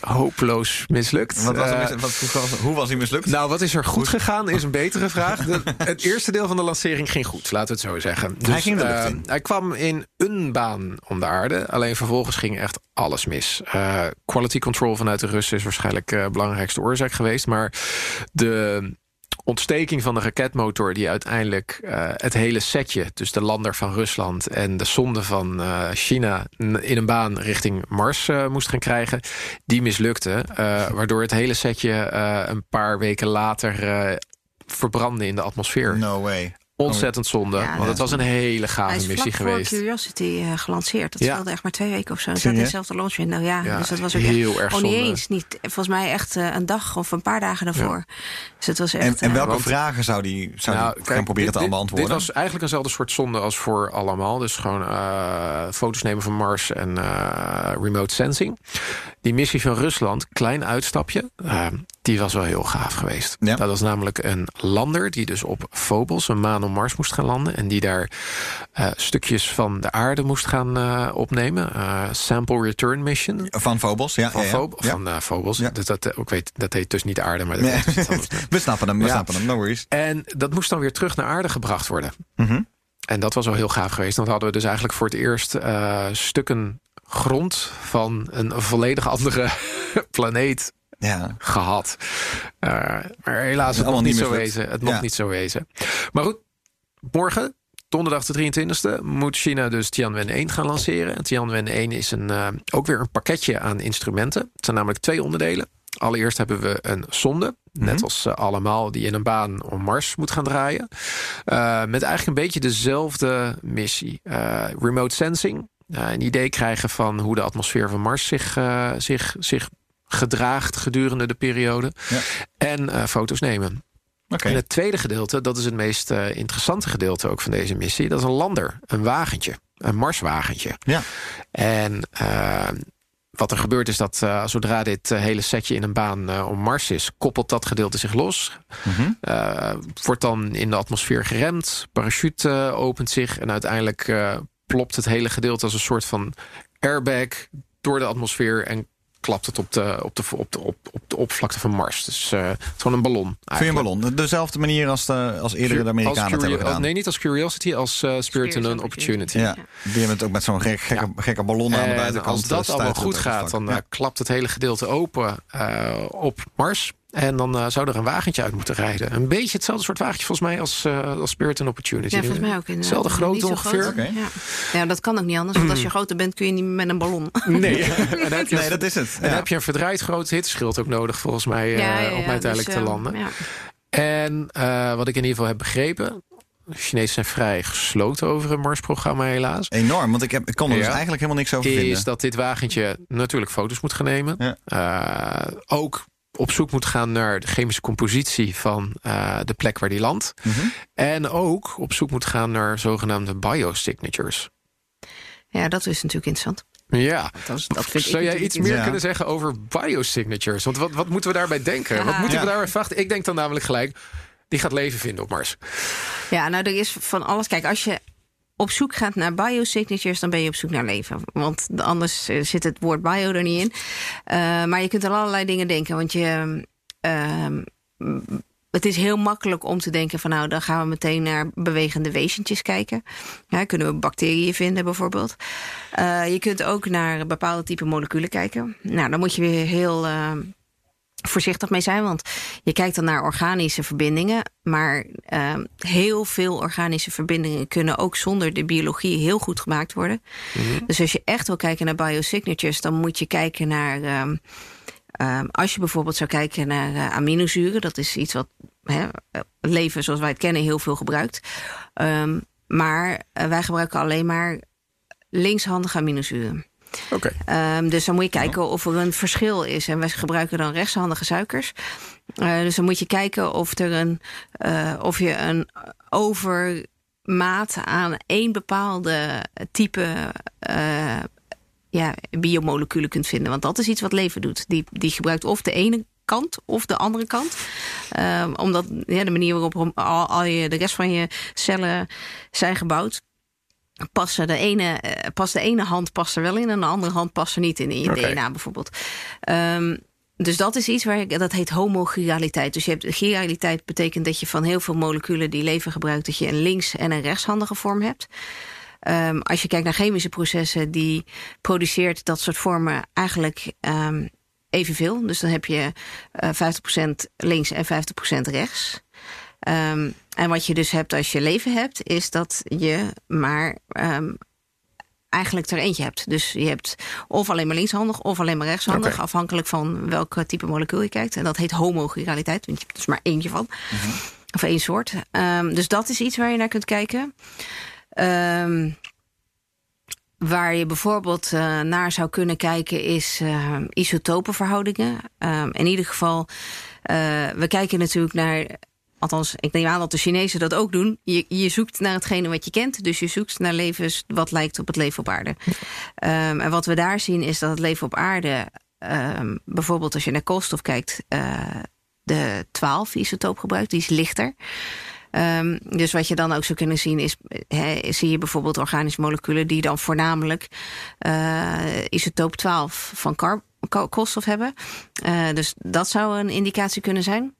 [SPEAKER 3] hopeloos mislukt.
[SPEAKER 1] Wat was er
[SPEAKER 3] Eh,
[SPEAKER 1] mis- wat, hoe, was, hoe was hij mislukt?
[SPEAKER 3] nou, wat is er goed gegaan is een betere vraag. De- het eerste deel van de lancering ging goed, laten we het zo zeggen. Dus,
[SPEAKER 1] Hij ging de
[SPEAKER 3] eh, hij kwam in een baan om de aarde. Alleen vervolgens ging echt alles mis. Quality control vanuit de Russen is waarschijnlijk de belangrijkste oorzaak geweest. Maar de ontsteking van de raketmotor... die uiteindelijk eh, het hele setje, dus de lander van Rusland... en de sonde van eh, China in een baan richting Mars eh, moest gaan krijgen... die mislukte, waardoor het hele setje een paar weken later... verbrandde in de atmosfeer.
[SPEAKER 1] No way.
[SPEAKER 3] Ontzettend zonde,
[SPEAKER 2] Ja,
[SPEAKER 3] want
[SPEAKER 2] dat-
[SPEAKER 3] het was een hele
[SPEAKER 2] Hij
[SPEAKER 3] gave
[SPEAKER 2] is
[SPEAKER 3] missie
[SPEAKER 2] vlak voor
[SPEAKER 3] geweest.
[SPEAKER 2] Curiosity eh, gelanceerd. Dat
[SPEAKER 3] Ja.
[SPEAKER 2] scheelde echt maar twee weken of zo. Dat
[SPEAKER 1] Serieus?
[SPEAKER 2] in dezelfde launch window. Ja,
[SPEAKER 3] Ja,
[SPEAKER 2] dus dat was ook
[SPEAKER 3] heel
[SPEAKER 2] echt,
[SPEAKER 3] erg
[SPEAKER 2] oh, niet
[SPEAKER 3] zonde.
[SPEAKER 2] eens. Niet, volgens mij echt eh, een dag of een paar dagen daarvoor. Dus het was echt...
[SPEAKER 1] En, en
[SPEAKER 2] eh,
[SPEAKER 1] welke
[SPEAKER 3] want-
[SPEAKER 1] vragen zou die, zou
[SPEAKER 3] Nou,
[SPEAKER 1] die
[SPEAKER 3] kijk,
[SPEAKER 1] gaan proberen te
[SPEAKER 3] dit-
[SPEAKER 1] allemaal
[SPEAKER 3] dit-
[SPEAKER 1] beantwoorden?
[SPEAKER 3] Dit was eigenlijk eenzelfde soort zonde als voor allemaal. Dus gewoon eh, foto's nemen van Mars en eh, remote sensing. Die missie van Rusland, klein uitstapje, eh, die was wel heel gaaf geweest.
[SPEAKER 1] Ja.
[SPEAKER 3] Dat was namelijk een lander die dus op Phobos, een maan om Mars, moest gaan landen. En die daar eh, stukjes van de aarde moest gaan eh, opnemen. Sample return mission.
[SPEAKER 1] Van Phobos, ja.
[SPEAKER 3] Van,
[SPEAKER 1] ja, ja.
[SPEAKER 3] Van Phobos. Dus dat, ik weet, dat heet dus niet de aarde, maar dat
[SPEAKER 1] Nee. We snappen hem, we snappen hem, no worries.
[SPEAKER 3] En dat moest dan weer terug naar aarde gebracht worden.
[SPEAKER 1] Mhm.
[SPEAKER 3] En dat was wel heel gaaf geweest. Dan hadden we dus eigenlijk voor het eerst stukken grond van een volledig andere planeet
[SPEAKER 1] Ja.
[SPEAKER 3] gehad. Eh, maar helaas, het mocht niet zo wezen. Het
[SPEAKER 1] Ja.
[SPEAKER 3] niet zo wezen. Maar goed, morgen, donderdag de 23e, moet China dus Tianwen-1 gaan lanceren. En Tianwen-1 is een, eh, ook weer een pakketje aan instrumenten. Het zijn namelijk twee onderdelen. Allereerst hebben we een sonde, net als eh, allemaal, die in een baan om Mars moet gaan draaien. Met eigenlijk een beetje dezelfde missie. Remote sensing. Eh, een idee krijgen van hoe de atmosfeer van Mars zich, eh, zich, zich gedraagt gedurende de periode.
[SPEAKER 1] Ja.
[SPEAKER 3] En eh, foto's nemen. En het tweede gedeelte, dat is het meest interessante gedeelte ook van deze missie. Dat is een lander, een wagentje, een Marswagentje.
[SPEAKER 1] Ja.
[SPEAKER 3] En wat er gebeurt is dat zodra dit hele setje in een baan om Mars is, koppelt dat gedeelte zich los.
[SPEAKER 1] Mhm.
[SPEAKER 3] Wordt dan in de atmosfeer geremd, parachute opent zich en uiteindelijk plopt het hele gedeelte als een soort van airbag door de atmosfeer en klapt het op de, op de, op de, op, op de oppervlakte van Mars. Dus eh, het is gewoon een ballon.
[SPEAKER 1] Vind je een ballon? Dezelfde manier als, de, als eerder de
[SPEAKER 3] Als
[SPEAKER 1] Amerikanen het
[SPEAKER 3] Curio-
[SPEAKER 1] hebben gedaan.
[SPEAKER 3] Nee, niet als Curiosity, als eh, Spirit and Opportunity.
[SPEAKER 1] Ja, die hebben het ook met zo'n gek, gekke, gekke ballon aan de
[SPEAKER 3] En
[SPEAKER 1] buitenkant.
[SPEAKER 3] als dat
[SPEAKER 1] eh,
[SPEAKER 3] allemaal goed
[SPEAKER 1] het
[SPEAKER 3] gaat, dan
[SPEAKER 1] Ja.
[SPEAKER 3] eh, klapt het hele gedeelte open eh, op Mars. En dan eh, zou er een wagentje uit moeten rijden. Een beetje hetzelfde soort wagentje volgens mij als, eh, als Spirit and Opportunity.
[SPEAKER 2] Ja, volgens mij ook.
[SPEAKER 3] Hetzelfde grootte
[SPEAKER 2] zo
[SPEAKER 3] ongeveer.
[SPEAKER 2] groot. Ja. ja, dat kan ook niet anders. Want als je groter bent, kun je niet met een ballon.
[SPEAKER 3] Nee, en dan heb je,
[SPEAKER 1] Nee, dat is het.
[SPEAKER 3] en dan heb je een verdraaid groot hitteschild ook nodig volgens mij eh,
[SPEAKER 2] Ja, ja, ja,
[SPEAKER 3] om uiteindelijk
[SPEAKER 2] dus,
[SPEAKER 3] te landen.
[SPEAKER 2] ja.
[SPEAKER 3] En eh, wat ik in ieder geval heb begrepen... de Chinezen zijn vrij gesloten over het Mars-programma helaas...
[SPEAKER 1] Enorm, want ik, heb, ik kon er dus eigenlijk helemaal niks over
[SPEAKER 3] is
[SPEAKER 1] vinden.
[SPEAKER 3] dat dit wagentje natuurlijk foto's moet gaan nemen.
[SPEAKER 1] Ja.
[SPEAKER 3] Eh, ook op zoek moet gaan naar de chemische compositie van eh, de plek waar die landt.
[SPEAKER 1] Mhm.
[SPEAKER 3] En ook op zoek moet gaan naar zogenaamde biosignatures.
[SPEAKER 2] ja, dat is natuurlijk interessant.
[SPEAKER 3] Ja,
[SPEAKER 2] Dat, is- dat vind ik
[SPEAKER 3] zou jij iets meer
[SPEAKER 1] Ja.
[SPEAKER 3] kunnen zeggen over biosignatures? Want wat, wat moeten we daarbij denken?
[SPEAKER 2] Ja.
[SPEAKER 3] Wat moeten we
[SPEAKER 1] Ja.
[SPEAKER 3] daarbij verwachten? Ik denk dan namelijk gelijk, die gaat leven vinden op Mars.
[SPEAKER 2] Ja, nou, er is van alles. Kijk, als je op zoek gaat naar biosignatures, dan ben je op zoek naar leven. Want anders eh, zit het woord bio er niet in. Eh, maar je kunt aan allerlei dingen denken. Want je. ehm, het is heel makkelijk om te denken van nou, dan gaan we meteen naar bewegende wezentjes kijken. Ja, kunnen we bacteriën vinden bijvoorbeeld. Eh, je kunt ook naar bepaalde type moleculen kijken. Nou, dan moet je weer heel eh, voorzichtig mee zijn, want je kijkt dan naar organische verbindingen, maar eh, heel veel organische verbindingen kunnen ook zonder de biologie heel goed gemaakt worden. Dus als je echt wil kijken naar biosignatures, dan moet je kijken naar. ehm, ehm, als je bijvoorbeeld zou kijken naar eh, aminozuren, dat is iets wat hè, leven zoals wij het kennen heel veel gebruikt. Ehm, maar eh, wij gebruiken alleen maar linkshandige aminozuren.
[SPEAKER 3] Oké.
[SPEAKER 2] Ehm, dus dan moet je kijken of er een verschil is. En wij gebruiken dan rechtshandige suikers. Eh, dus dan moet je kijken of, er een, eh, of je een overmaat aan één bepaalde type eh, ja, biomoleculen kunt vinden. Want dat is iets wat leven doet. Die, die gebruikt of de ene kant of de andere kant. Ehm, omdat ja, de manier waarop al, al je, de rest van je cellen zijn gebouwd passen de ene, eh, past de ene hand past er wel in en de andere hand past er niet in, in je. DNA bijvoorbeeld. Ehm, dus dat is iets waar ik, dat heet homogiraliteit. Dus je hebt giraliteit betekent dat je van heel veel moleculen die leven gebruikt, dat je een links- en een rechtshandige vorm hebt. Ehm, als je kijkt naar chemische processen, die produceert dat soort vormen eigenlijk ehm, evenveel. Dus dan heb je eh 50% links en 50% rechts. Ehm, en wat je dus hebt als je leven hebt, is dat je maar ehm, eigenlijk er eentje hebt. Dus je hebt of alleen maar linkshandig of alleen maar rechtshandig, afhankelijk van welk type molecuul je kijkt. En dat heet homogiraliteit, want je hebt dus maar eentje van. Of één soort. Ehm, dus dat is iets waar je naar kunt kijken. Ehm, waar je bijvoorbeeld eh, naar zou kunnen kijken is eh, isotopenverhoudingen. In ieder geval, eh, we kijken natuurlijk naar. Althans, ik neem aan dat de Chinezen dat ook doen. Je, je zoekt naar hetgene wat je kent. Dus je zoekt naar levens wat lijkt op het leven op aarde. Ehm, en wat we daar zien is dat het leven op aarde... ehm, bijvoorbeeld als je naar koolstof kijkt... eh, de 12 isotoop gebruikt, die is lichter. Ehm, dus wat je dan ook zou kunnen zien is, zie je bijvoorbeeld organische moleculen die dan voornamelijk eh, isotoop 12 van koolstof hebben. Eh, dus dat zou een indicatie kunnen zijn.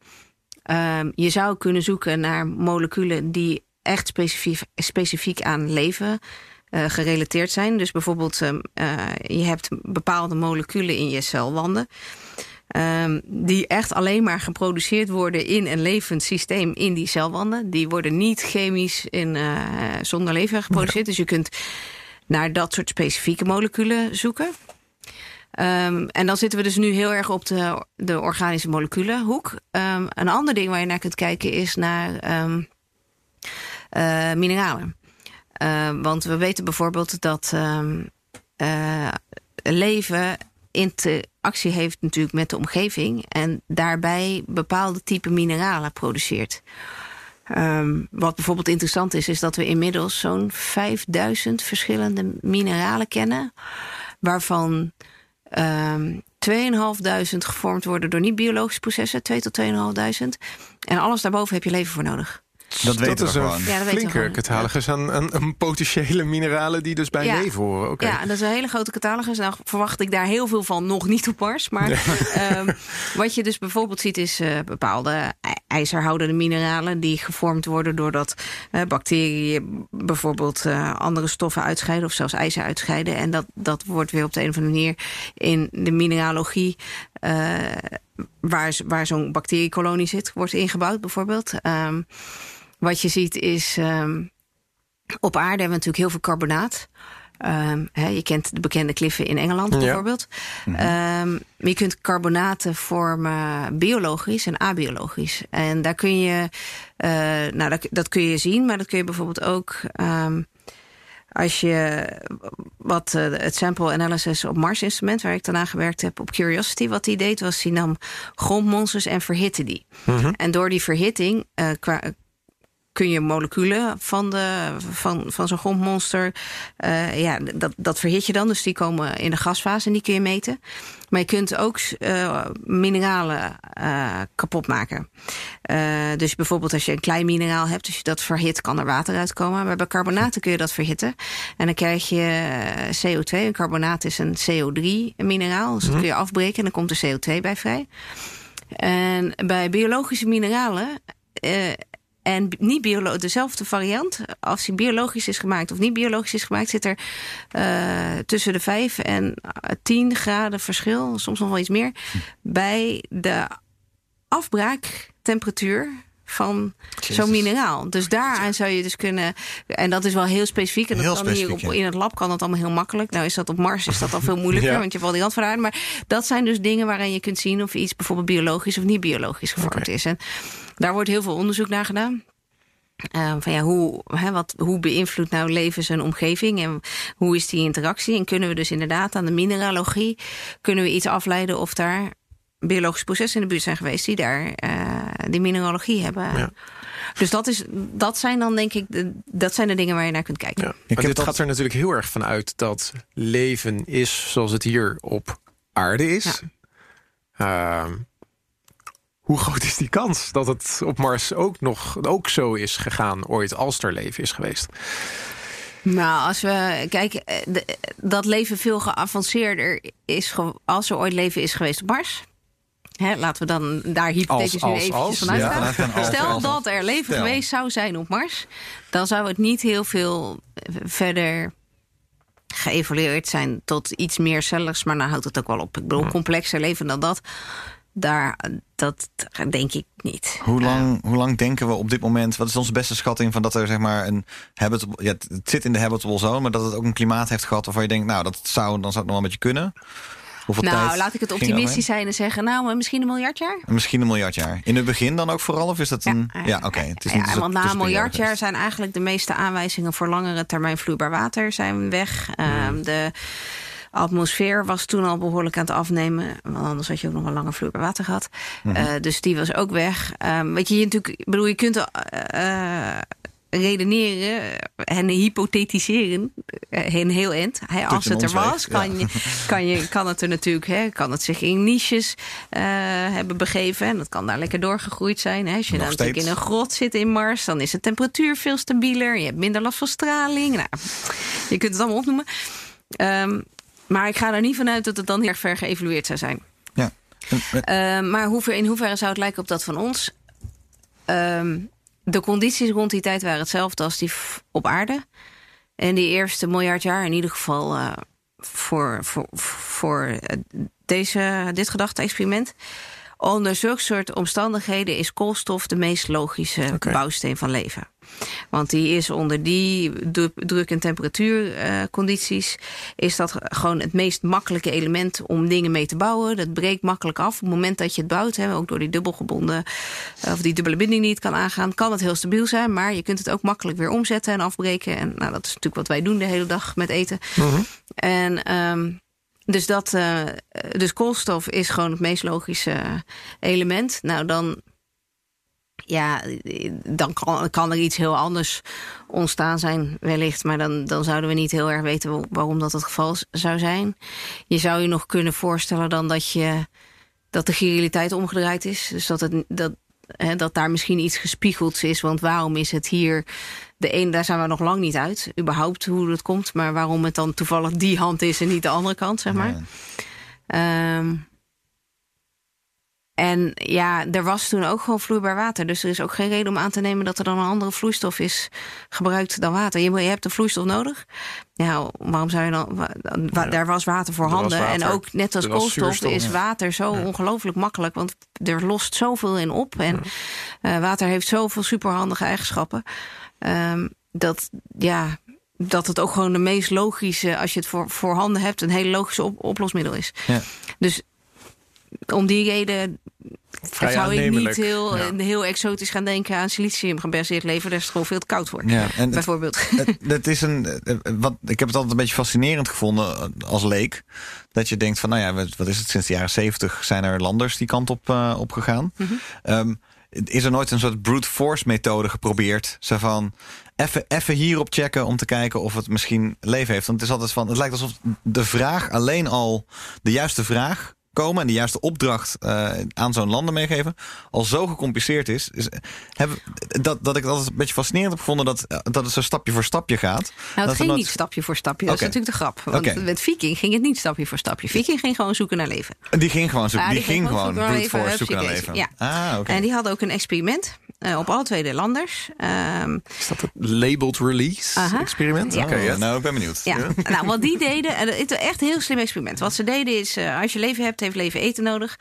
[SPEAKER 2] Ehm, je zou kunnen zoeken naar moleculen die echt specifiek, specifiek aan leven eh, gerelateerd zijn. Dus bijvoorbeeld, ehm, eh, je hebt bepaalde moleculen in je celwanden. ehm, die echt alleen maar geproduceerd worden in een levend systeem in die celwanden. Die worden niet chemisch in, eh, zonder leven geproduceerd. Dus je kunt naar dat soort specifieke moleculen zoeken. Ehm, en dan zitten we dus nu heel erg op de, de organische moleculenhoek. Ehm, een ander ding waar je naar kunt kijken is naar ehm, eh, mineralen. Want we weten bijvoorbeeld dat eh, leven interactie heeft natuurlijk met de omgeving en daarbij bepaalde type mineralen produceert. Wat bijvoorbeeld interessant is, is dat we inmiddels zo'n 5000 verschillende mineralen kennen, waarvan ehm 2.500 gevormd worden door niet-biologische processen, 2 tot 2.500. En alles daarboven heb je leven voor nodig.
[SPEAKER 1] Dat weten
[SPEAKER 3] is
[SPEAKER 1] we
[SPEAKER 3] een
[SPEAKER 1] gewoon.
[SPEAKER 2] Ja, dat weten we
[SPEAKER 3] flinke catalogus aan, aan, aan potentiële mineralen die dus bij
[SPEAKER 2] Ja.
[SPEAKER 3] leven horen.
[SPEAKER 2] Ja, dat is een hele grote catalogus. Nou verwacht ik daar heel veel van nog niet op Mars. Maar ehm, wat je dus bijvoorbeeld ziet is eh, bepaalde ij- ijzerhoudende mineralen... die gevormd worden doordat eh, bacteriën bijvoorbeeld eh, andere stoffen uitscheiden... of zelfs ijzer uitscheiden. En dat, dat wordt weer op de een of andere manier in de mineralogie... waar, waar zo'n bacteriekolonie zit, wordt ingebouwd bijvoorbeeld. Ehm, wat je ziet is... ehm, op aarde hebben we natuurlijk heel veel carbonaat. Ehm, je kent de bekende kliffen in Engeland
[SPEAKER 3] Ja.
[SPEAKER 2] bijvoorbeeld. Maar je kunt carbonaten vormen biologisch en abiologisch. En daar kun je, eh, nou dat, dat kun je zien, maar dat kun je bijvoorbeeld ook. Als je wat eh, het sample analysis op Mars instrument, waar ik daarna gewerkt heb op Curiosity, wat die deed, was die nam grondmonsters en verhitte die. En door die verhitting eh, kwa- kun je moleculen van, de, van, van zo'n grondmonster, eh, ja, dat, dat verhit je dan. Dus die komen in de gasfase en die kun je meten. Maar je kunt ook eh, mineralen eh, kapot maken. Dus bijvoorbeeld als je een klein mineraal hebt, als je dat verhit, kan er water uitkomen. Maar bij carbonaten kun je dat verhitten. En dan krijg je eh, CO2. Een carbonaat is een CO3-mineraal. Dus dat kun je afbreken en dan komt er CO2 bij vrij. En bij biologische mineralen. En niet biolo dezelfde variant, als die biologisch is gemaakt of niet biologisch is gemaakt, zit er eh, tussen de 5 en eh, 10 graden verschil, soms nog wel iets meer, bij de afbraaktemperatuur van zo'n mineraal. Dus daaraan zou je dus kunnen, en dat is wel heel specifiek, en dat
[SPEAKER 1] Heel
[SPEAKER 2] kan hier
[SPEAKER 1] specifiek,
[SPEAKER 2] op,
[SPEAKER 1] ja.
[SPEAKER 2] in het lab kan dat allemaal heel makkelijk. Nou is dat op Mars is dat al veel moeilijker,
[SPEAKER 3] Ja.
[SPEAKER 2] want je al die randvoorwaarden. Maar dat zijn dus dingen waarin je kunt zien of iets bijvoorbeeld biologisch of niet biologisch gevormd is. En daar wordt heel veel onderzoek naar gedaan. Ehm, van ja, hoe, hè, wat, hoe beïnvloedt nou leven zijn omgeving en hoe is die interactie? En kunnen we dus inderdaad aan de mineralogie kunnen we iets afleiden of daar biologische processen in de buurt zijn geweest die daar eh, die mineralogie hebben.
[SPEAKER 3] Ja.
[SPEAKER 2] Dus dat, is, dat zijn dan denk ik de, dat zijn de dingen waar je naar kunt kijken.
[SPEAKER 3] Ja.
[SPEAKER 1] Ik heb
[SPEAKER 3] dit
[SPEAKER 1] dat-
[SPEAKER 3] gaat er natuurlijk heel erg van uit dat leven is zoals het hier op aarde is. Ehm, hoe groot is die kans dat het op Mars ook nog ook zo is gegaan ooit als er leven is geweest?
[SPEAKER 2] Nou, als we kijken, eh, de- dat leven veel geavanceerder is, als er ooit leven is geweest op Mars. Hè, laten we dan daar hypothetisch
[SPEAKER 3] Als,
[SPEAKER 2] nu
[SPEAKER 3] als,
[SPEAKER 2] eventjes
[SPEAKER 3] als,
[SPEAKER 2] vanuit
[SPEAKER 1] ja,
[SPEAKER 2] Stel dat er leven
[SPEAKER 1] Stel.
[SPEAKER 2] geweest zou zijn op Mars, dan zou het niet heel veel eh, verder geëvolueerd zijn tot iets meer celligs, maar dan houdt het ook wel op. Ik bedoel, complexer leven dan dat, daar, dat denk ik niet.
[SPEAKER 1] Hoe lang, hoe lang denken we op dit moment... wat is onze beste schatting van dat er zeg maar een habitable... Ja, het zit in de habitable zone, maar dat het ook een klimaat heeft gehad... waarvan je denkt, nou, dat zou, dan zou het nog wel een beetje kunnen. Hoeveel
[SPEAKER 2] Nou, laat ik het optimistisch zijn en zeggen, nou, misschien een miljard jaar?
[SPEAKER 1] Misschien een miljard jaar. In het begin dan ook vooral, of is dat een... Ja, oké. Het is
[SPEAKER 2] Ja,
[SPEAKER 1] soort
[SPEAKER 2] want na een miljard jaar zijn eigenlijk de meeste aanwijzingen voor langere termijn vloeibaar water zijn weg. Ehm, de atmosfeer was toen al behoorlijk aan het afnemen. Want anders had je ook nog wel langer vloeibaar water gehad.
[SPEAKER 1] Mhm.
[SPEAKER 2] Eh, dus die was ook weg. Ehm weet je, je natuurlijk, bedoel, je kunt eh, eh, redeneren en hypothetiseren een heel eind. Hè, als het er was, kan,
[SPEAKER 1] ja.
[SPEAKER 2] je, kan, je, kan het er natuurlijk, hè, kan het zich in niches hebben begeven. En dat kan daar lekker doorgegroeid zijn. Hè. Als je
[SPEAKER 1] Nog
[SPEAKER 2] dan natuurlijk in een grot zit in Mars, dan is de temperatuur veel stabieler. Je hebt minder last van straling. Nou, je kunt het allemaal opnoemen. Ehm, maar ik ga er niet vanuit dat het dan heel erg ver geëvalueerd zou zijn.
[SPEAKER 1] Ja.
[SPEAKER 2] Ehm, maar hoe ver, in hoeverre zou het lijken op dat van ons? Ehm, de condities rond die tijd waren hetzelfde als die op aarde. En die eerste miljard jaar, in ieder geval eh, voor, voor, voor eh, deze, dit gedachte-experiment. Onder zulke soort omstandigheden is koolstof de meest logische bouwsteen van leven. Want die is onder die dru- druk- en temperatuurcondities... is dat gewoon het meest makkelijke element om dingen mee te bouwen. Dat breekt makkelijk af. Op het moment dat je het bouwt, hè, ook door die dubbelgebonden... eh, of die dubbele binding die het kan aangaan... kan het heel stabiel zijn, maar je kunt het ook makkelijk weer omzetten en afbreken. En nou, dat is natuurlijk wat wij doen de hele dag met eten. En... ehm, dus, dat, eh, dus koolstof is gewoon het meest logische element. Nou, dan, ja, dan kan, kan er iets heel anders ontstaan zijn, wellicht. Maar dan, dan zouden we niet heel erg weten waarom dat het geval zou zijn. Je zou je nog kunnen voorstellen dan dat, je, dat de realiteit omgedraaid is. Dus dat, het, dat, hè, dat daar misschien iets gespiegeld is. Want waarom is het hier de een, daar zijn we nog lang niet uit. Überhaupt hoe het komt. Maar waarom het dan toevallig die hand is en niet de andere kant, zeg maar.
[SPEAKER 1] Ja.
[SPEAKER 2] Ehm, en ja, er was toen ook gewoon vloeibaar water. Dus er is ook geen reden om aan te nemen dat er dan een andere vloeistof is gebruikt dan water. Je, je hebt een vloeistof nodig. Ja, waarom zou je dan. wa- Daar was water voor
[SPEAKER 3] Er was
[SPEAKER 2] handen. En ook net als koolstof is water zo ongelooflijk makkelijk. Want er lost zoveel in op. En eh, water heeft zoveel superhandige eigenschappen. Ehm, dat ja. Dat het ook gewoon de meest logische, als je het voor, voor handen hebt, een hele logische op- oplosmiddel is.
[SPEAKER 1] Ja.
[SPEAKER 2] Dus om die reden
[SPEAKER 3] Vrij
[SPEAKER 2] zou ik niet heel,
[SPEAKER 3] Ja.
[SPEAKER 2] heel exotisch gaan denken aan silicium gebaseerd leven. Daar is het gewoon veel te koud voor.
[SPEAKER 1] Ja, en
[SPEAKER 2] Bijvoorbeeld.
[SPEAKER 1] het, het is een, eh, wat, ik heb het altijd een beetje fascinerend gevonden eh, als leek. Dat je denkt van, nou ja, wat is het? Sinds de jaren zeventig zijn er landers die kant op, eh, op gegaan.
[SPEAKER 2] Mhm.
[SPEAKER 1] Ehm, is er nooit een soort brute force methode geprobeerd? Zo van, even, even hierop checken om te kijken of het misschien leven heeft. Want het is altijd van, het lijkt alsof de vraag alleen al de juiste vraag komen en de juiste opdracht eh, aan zo'n lander meegeven al zo gecompliceerd is, is hebben, dat, dat ik het altijd een beetje fascinerend heb gevonden dat, eh, dat het zo stapje voor stapje gaat.
[SPEAKER 2] Nou,
[SPEAKER 1] Dat
[SPEAKER 2] het ging
[SPEAKER 1] nooit-
[SPEAKER 2] niet stapje voor stapje. Dat is natuurlijk de grap. Want
[SPEAKER 1] Oké.
[SPEAKER 2] met Viking ging het niet stapje voor stapje. Viking ging gewoon zoeken naar leven.
[SPEAKER 1] Die ging gewoon zoeken.
[SPEAKER 2] Ja,
[SPEAKER 1] die, ging gewoon force zoeken naar leven.
[SPEAKER 2] Ja.
[SPEAKER 1] Ah, oké.
[SPEAKER 2] En die hadden ook een experiment eh, op alle twee de landers. Ehm,
[SPEAKER 3] Is dat het labeled release experiment?
[SPEAKER 2] Ja.
[SPEAKER 3] Oké, ja.
[SPEAKER 1] nou, ik ben benieuwd.
[SPEAKER 2] Ja, nou wat die deden, en het is echt een heel slim experiment. Wat ze deden is, eh, als je leven hebt, heeft leven eten nodig.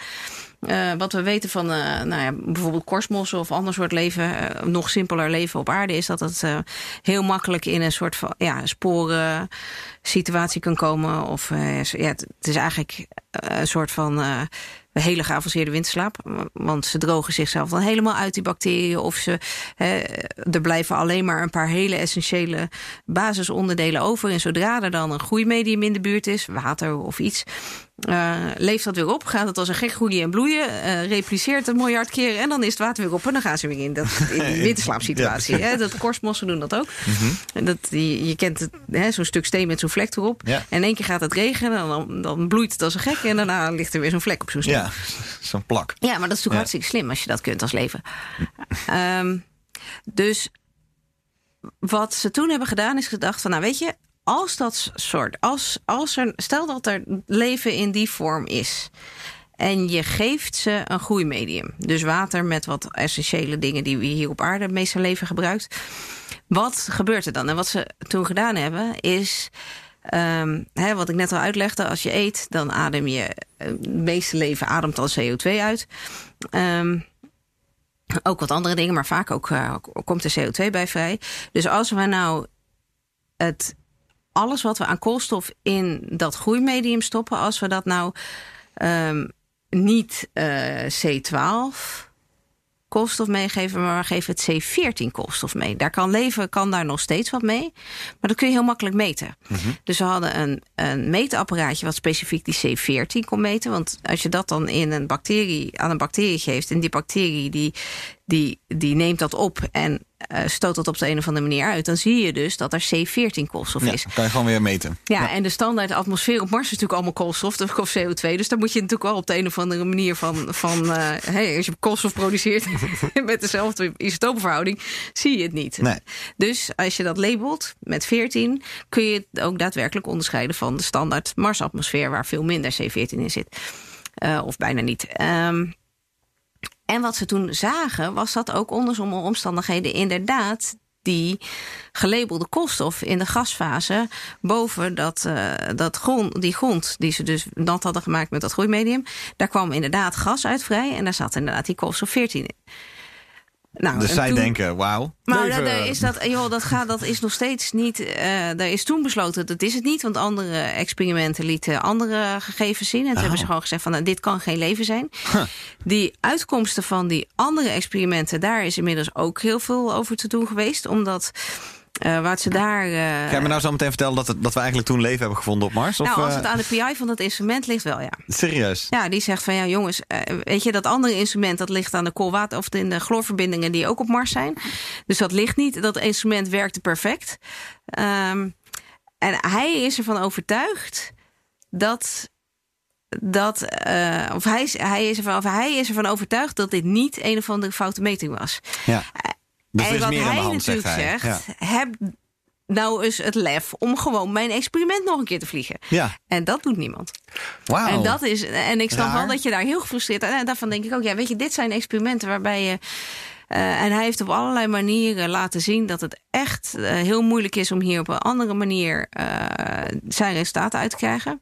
[SPEAKER 2] Eh, wat we weten van eh, nou ja, bijvoorbeeld korstmossen of ander soort leven, eh, nog simpeler leven op aarde, is dat het eh, heel makkelijk in een soort van ja, sporen situatie kan komen. Of eh, ja, het, het is eigenlijk eh, een soort van eh, hele geavanceerde winterslaap. Want ze drogen zichzelf dan helemaal uit, die bacteriën. Of ze, hè, er blijven alleen maar een paar hele essentiële basisonderdelen over. En zodra er dan een groeimedium in de buurt is, water of iets, eh, leeft dat weer op. Gaat het als een gek groeien en bloeien. eh, repliceert een miljard keer. En dan is het water weer op. En dan gaan ze weer in, dat, in die winterslaapsituatie. hè. Dat korstmossen doen dat ook. En dat, je, je kent het, hè, zo'n stuk steen met zo'n vlek erop.
[SPEAKER 1] Ja.
[SPEAKER 2] En in één keer gaat het regenen. En dan, dan bloeit het als een gek. En daarna ligt er weer zo'n vlek op zo'n steen.
[SPEAKER 1] Ja, zo'n plak.
[SPEAKER 2] Ja, maar dat is natuurlijk
[SPEAKER 1] Ja.
[SPEAKER 2] hartstikke slim als je dat kunt als leven. Ehm, dus wat ze toen hebben gedaan is gedacht van, nou weet je, als dat soort, als, als er, stel dat er leven in die vorm is. En je geeft ze een groeimedium. Dus water met wat essentiële dingen die we hier op aarde het meeste leven gebruikt. Wat gebeurt er dan? En wat ze toen gedaan hebben is. ehm, hè, wat ik net al uitlegde, als je eet, dan adem je. eh, Het meeste leven ademt al CO2 uit. Ehm, ook wat andere dingen, maar vaak ook eh, komt er CO2 bij vrij. Dus als we nou het, alles wat we aan koolstof in dat groeimedium stoppen, als we dat nou ehm, niet eh, C12 koolstof meegeven, maar we geven het C14 koolstof mee. Daar kan leven, kan daar nog steeds wat mee, maar dat kun je heel makkelijk meten. Dus we hadden een, een meetapparaatje wat specifiek die C14 kon meten. Want als je dat dan in een bacterie, aan een bacterie geeft, en die bacterie die, die, die neemt dat op en eh, stoot dat op de een of andere manier uit, dan zie je dus dat er C14 koolstof
[SPEAKER 1] Ja,
[SPEAKER 2] is.
[SPEAKER 1] kan je gewoon weer meten.
[SPEAKER 2] Ja, en de standaard atmosfeer op Mars is natuurlijk allemaal koolstof of CO2. Dus daar moet je natuurlijk wel op de een of andere manier van. van eh, hey, als je koolstof produceert met dezelfde isotopenverhouding, zie je het niet.
[SPEAKER 1] Nee.
[SPEAKER 2] Dus als je dat labelt met 14, kun je het ook daadwerkelijk onderscheiden van de standaard Marsatmosfeer, waar veel minder C14 in zit. Eh, of bijna niet. Ehm, en wat ze toen zagen, was dat ook onder sommige omstandigheden inderdaad die gelabelde koolstof in de gasfase boven dat, eh, dat grond, die grond die ze dus nat hadden gemaakt met dat groeimedium, daar kwam inderdaad gas uit vrij en daar zat inderdaad die koolstof 14 in. Nou,
[SPEAKER 1] Dus zij
[SPEAKER 2] toen-
[SPEAKER 1] denken, wauw.
[SPEAKER 2] maar dat, daar is dat, joh, dat, gaat, dat is nog steeds niet. eh er is toen besloten dat is het niet, want andere experimenten lieten andere gegevens zien. En toen hebben ze gewoon gezegd van nou, dit kan geen leven zijn. Die uitkomsten van die andere experimenten, daar is inmiddels ook heel veel over te doen geweest, omdat eh wat ze daar. eh,
[SPEAKER 1] Ga je me nou zo meteen vertellen dat, het, dat we eigenlijk toen leven hebben gevonden op Mars? Of,
[SPEAKER 2] nou, als
[SPEAKER 1] eh,
[SPEAKER 2] het aan de PI van dat instrument ligt, wel ja.
[SPEAKER 1] Serieus?
[SPEAKER 2] Ja, die zegt van ja, jongens, weet je, dat andere instrument dat ligt aan de koolwater of in de chloorverbindingen die ook op Mars zijn. Dus dat ligt niet. Dat instrument werkte perfect. Ehm, en hij is ervan overtuigd dat. Dat, of hij, is, hij, is ervan, of hij is ervan overtuigd dat dit niet een of andere foute meting was.
[SPEAKER 1] Ja. Dus
[SPEAKER 2] en wat
[SPEAKER 1] meer
[SPEAKER 2] hij
[SPEAKER 1] hand, zegt
[SPEAKER 2] natuurlijk
[SPEAKER 1] hij.
[SPEAKER 2] zegt, heb nou eens het lef om gewoon mijn experiment nog een keer te vliegen.
[SPEAKER 1] Ja,
[SPEAKER 2] En dat doet niemand.
[SPEAKER 1] wauw.
[SPEAKER 2] En dat is, en ik snap
[SPEAKER 1] Raar.
[SPEAKER 2] wel dat je daar heel gefrustreerd En daarvan denk ik ook, ja, weet je, dit zijn experimenten waarbij je. eh, en hij heeft op allerlei manieren laten zien dat het echt eh, heel moeilijk is om hier op een andere manier eh, zijn resultaten uit te krijgen.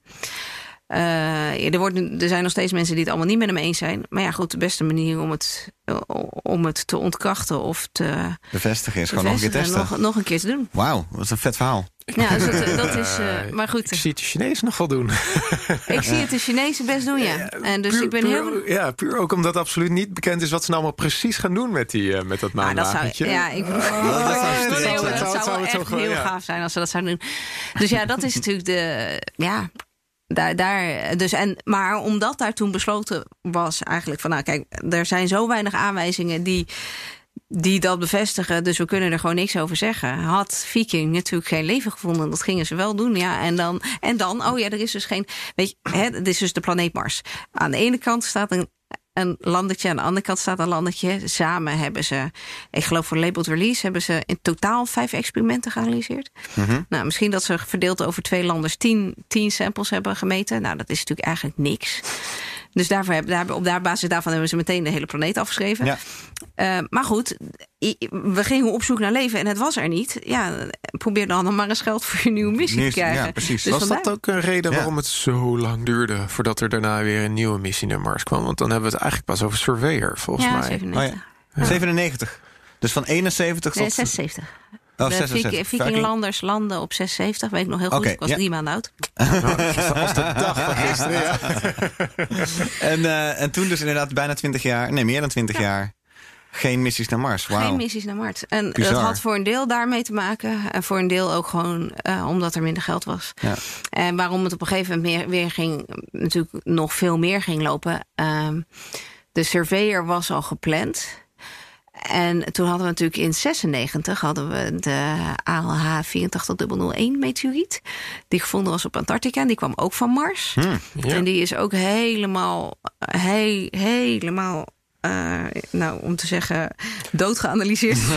[SPEAKER 2] Eh, er, worden, er zijn nog steeds mensen die het allemaal niet met hem eens zijn. Maar ja, goed, de beste manier om het, eh, om het te ontkrachten of te
[SPEAKER 1] Bevestigen is gewoon nog een keer testen.
[SPEAKER 2] nog, nog een keer te doen.
[SPEAKER 1] Wauw, dat is een vet verhaal.
[SPEAKER 2] Ja, dus dat, dat is. eh, maar
[SPEAKER 3] Ik
[SPEAKER 2] goed,
[SPEAKER 3] zie het de Chinezen nog wel doen.
[SPEAKER 2] ik zie het de Chinezen best doen, ja. En dus
[SPEAKER 3] puur,
[SPEAKER 2] ik ben
[SPEAKER 3] puur-
[SPEAKER 2] heel.
[SPEAKER 3] Ja, puur ook omdat absoluut niet bekend is wat ze nou allemaal precies gaan doen met, die, eh, met dat
[SPEAKER 2] Maar dat zou,
[SPEAKER 3] maanwagentje.
[SPEAKER 2] ja, ik,
[SPEAKER 1] dat zou
[SPEAKER 2] Oh,
[SPEAKER 1] interessant
[SPEAKER 2] nee,
[SPEAKER 1] zijn.
[SPEAKER 2] dat
[SPEAKER 3] Zou-
[SPEAKER 2] zou echt heel
[SPEAKER 3] ja.
[SPEAKER 2] gaaf zijn als ze dat zouden doen. Dus ja, dat is natuurlijk de. Ja, daar, dus en, maar omdat daar toen besloten was, eigenlijk van nou kijk, er zijn zo weinig aanwijzingen die. Die dat bevestigen, dus we kunnen er gewoon niks over zeggen. Had Viking natuurlijk geen leven gevonden, dat gingen ze wel doen, ja. En dan, en dan oh ja, er is dus geen. Weet je, het is dus de planeet Mars. Aan de ene kant staat een een landertje. Aan de andere kant staat een landertje. Samen hebben ze, ik geloof voor labeled release, hebben ze in totaal vijf experimenten geanalyseerd. Nou, misschien dat ze verdeeld over twee landers tien, tien samples hebben gemeten. Nou, dat is natuurlijk eigenlijk niks. Dus daarvoor hebben, daar, op daar basis daarvan hebben ze meteen de hele planeet afgeschreven.
[SPEAKER 1] Ja.
[SPEAKER 2] Eh, maar goed, we gingen op zoek naar leven en het was er niet. Ja, probeer dan maar eens geld voor je nieuwe missie
[SPEAKER 1] Nieuws-
[SPEAKER 2] te krijgen.
[SPEAKER 1] ja, precies.
[SPEAKER 2] Dus
[SPEAKER 3] Was
[SPEAKER 2] vandaar-
[SPEAKER 3] dat ook een reden
[SPEAKER 1] Ja.
[SPEAKER 3] waarom het zo lang duurde voordat er daarna weer een nieuwe missie naar Mars kwam? Want dan hebben we het eigenlijk pas over Surveyor, volgens
[SPEAKER 2] ja,
[SPEAKER 3] mij.
[SPEAKER 2] 97.
[SPEAKER 1] Oh ja. 97. Dus van 71
[SPEAKER 2] Nee,
[SPEAKER 1] tot...
[SPEAKER 2] 76.
[SPEAKER 1] Oh,
[SPEAKER 2] de
[SPEAKER 1] 76.
[SPEAKER 2] Viking- Vikinglanders landen op 76, weet ik nog heel goed. Ik was
[SPEAKER 1] ja.
[SPEAKER 2] drie maanden oud.
[SPEAKER 3] Als de dag van gisteren, ja.
[SPEAKER 1] En, eh, en toen dus inderdaad bijna 20 jaar, nee, meer dan 20 jaar, geen missies naar Mars.
[SPEAKER 2] Geen missies naar Mars. En
[SPEAKER 1] Bizar.
[SPEAKER 2] dat had voor een deel daarmee te maken. En voor een deel ook gewoon eh, omdat er minder geld was.
[SPEAKER 1] Ja.
[SPEAKER 2] En waarom het op een gegeven moment meer, weer ging, natuurlijk nog veel meer ging lopen. Ehm, de surveyor was al gepland. En toen hadden we natuurlijk in 96 hadden we de ALH 84001 meteoriet. Die gevonden was op Antarctica. En die kwam ook van Mars.
[SPEAKER 3] Ja.
[SPEAKER 2] En die is ook helemaal, he- helemaal eh, nou, om te zeggen, dood geanalyseerd.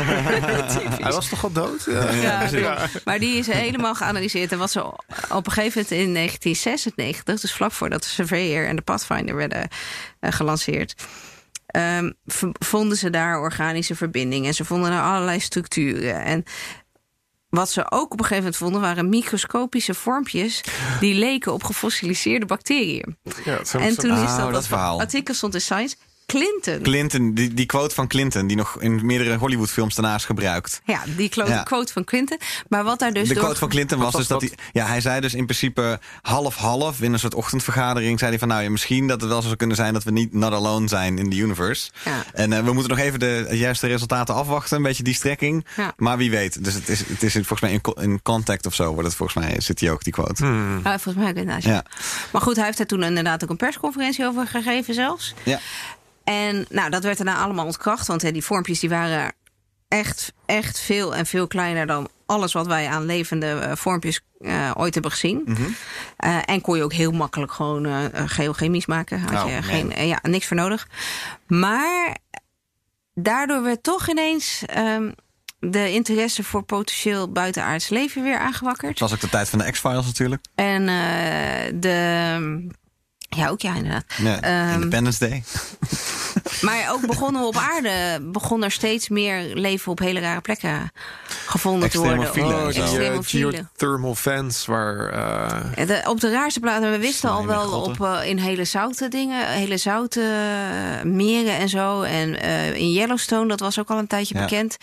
[SPEAKER 3] Hij was toch al dood? Ja.
[SPEAKER 2] Ja, maar die is helemaal geanalyseerd. En wat ze op een gegeven moment in 1996, dus vlak voordat de Surveyor en de Pathfinder werden eh, gelanceerd, ehm, vonden ze daar organische verbindingen. En ze vonden daar allerlei structuren. En wat ze ook op een gegeven moment vonden, waren microscopische vormpjes die leken op gefossiliseerde bacteriën.
[SPEAKER 3] Ja,
[SPEAKER 2] En toen is
[SPEAKER 1] Oh,
[SPEAKER 2] dat,
[SPEAKER 1] dat verhaal.
[SPEAKER 2] artikel stond in Science. Clinton.
[SPEAKER 1] Clinton, die, die quote van Clinton, die nog in meerdere Hollywoodfilms daarna is gebruikt.
[SPEAKER 2] ja, die
[SPEAKER 1] Ja.
[SPEAKER 2] quote van Clinton. Maar wat daar dus
[SPEAKER 1] de
[SPEAKER 2] door...
[SPEAKER 1] quote van Clinton was dus dat hij... Ja, hij zei dus in principe half-half in een soort ochtendvergadering... zei hij van nou ja, misschien dat het wel zo zou kunnen zijn... dat we niet not alone zijn in the universe.
[SPEAKER 2] Ja.
[SPEAKER 1] En eh, we moeten nog even de juiste resultaten afwachten. Een beetje die strekking.
[SPEAKER 2] Ja.
[SPEAKER 1] Maar wie weet. Dus het is, het is volgens mij in, co- in contact of zo. Wordt het volgens mij zit hij ook, die quote.
[SPEAKER 3] Hmm.
[SPEAKER 2] Ja, volgens mij ook inderdaad. ja.
[SPEAKER 1] Ja.
[SPEAKER 2] Maar goed, hij heeft er toen inderdaad ook een persconferentie over gegeven zelfs.
[SPEAKER 1] Ja.
[SPEAKER 2] En nou, dat werd daarna allemaal ontkracht. Want hè, die vormpjes die waren echt, echt veel en veel kleiner dan alles wat wij aan levende eh, vormpjes eh, ooit hebben gezien.
[SPEAKER 1] Mhm.
[SPEAKER 2] Eh, en kon je ook heel makkelijk gewoon geochemisch maken. Had
[SPEAKER 1] Oh,
[SPEAKER 2] je geen, ja, niks voor nodig. Maar daardoor werd toch ineens ehm, de interesse voor potentieel buitenaards leven weer aangewakkerd.
[SPEAKER 1] Het was ook de tijd van de X-Files natuurlijk.
[SPEAKER 2] En de. Ja, ook ja, inderdaad.
[SPEAKER 1] Ja,
[SPEAKER 2] Ehm,
[SPEAKER 1] Independence Day.
[SPEAKER 2] Maar ook begonnen we op aarde, begon er steeds meer leven op hele rare plekken gevonden te worden.
[SPEAKER 3] Oh,
[SPEAKER 2] Extremofielen.
[SPEAKER 3] geothermal vents waar... eh,
[SPEAKER 2] De- op de raarste plaatsen, we wisten al wel op, eh, in hele zoute dingen, hele zoute meren en zo. En eh, in Yellowstone, dat was ook al een tijdje
[SPEAKER 1] Ja.
[SPEAKER 2] bekend.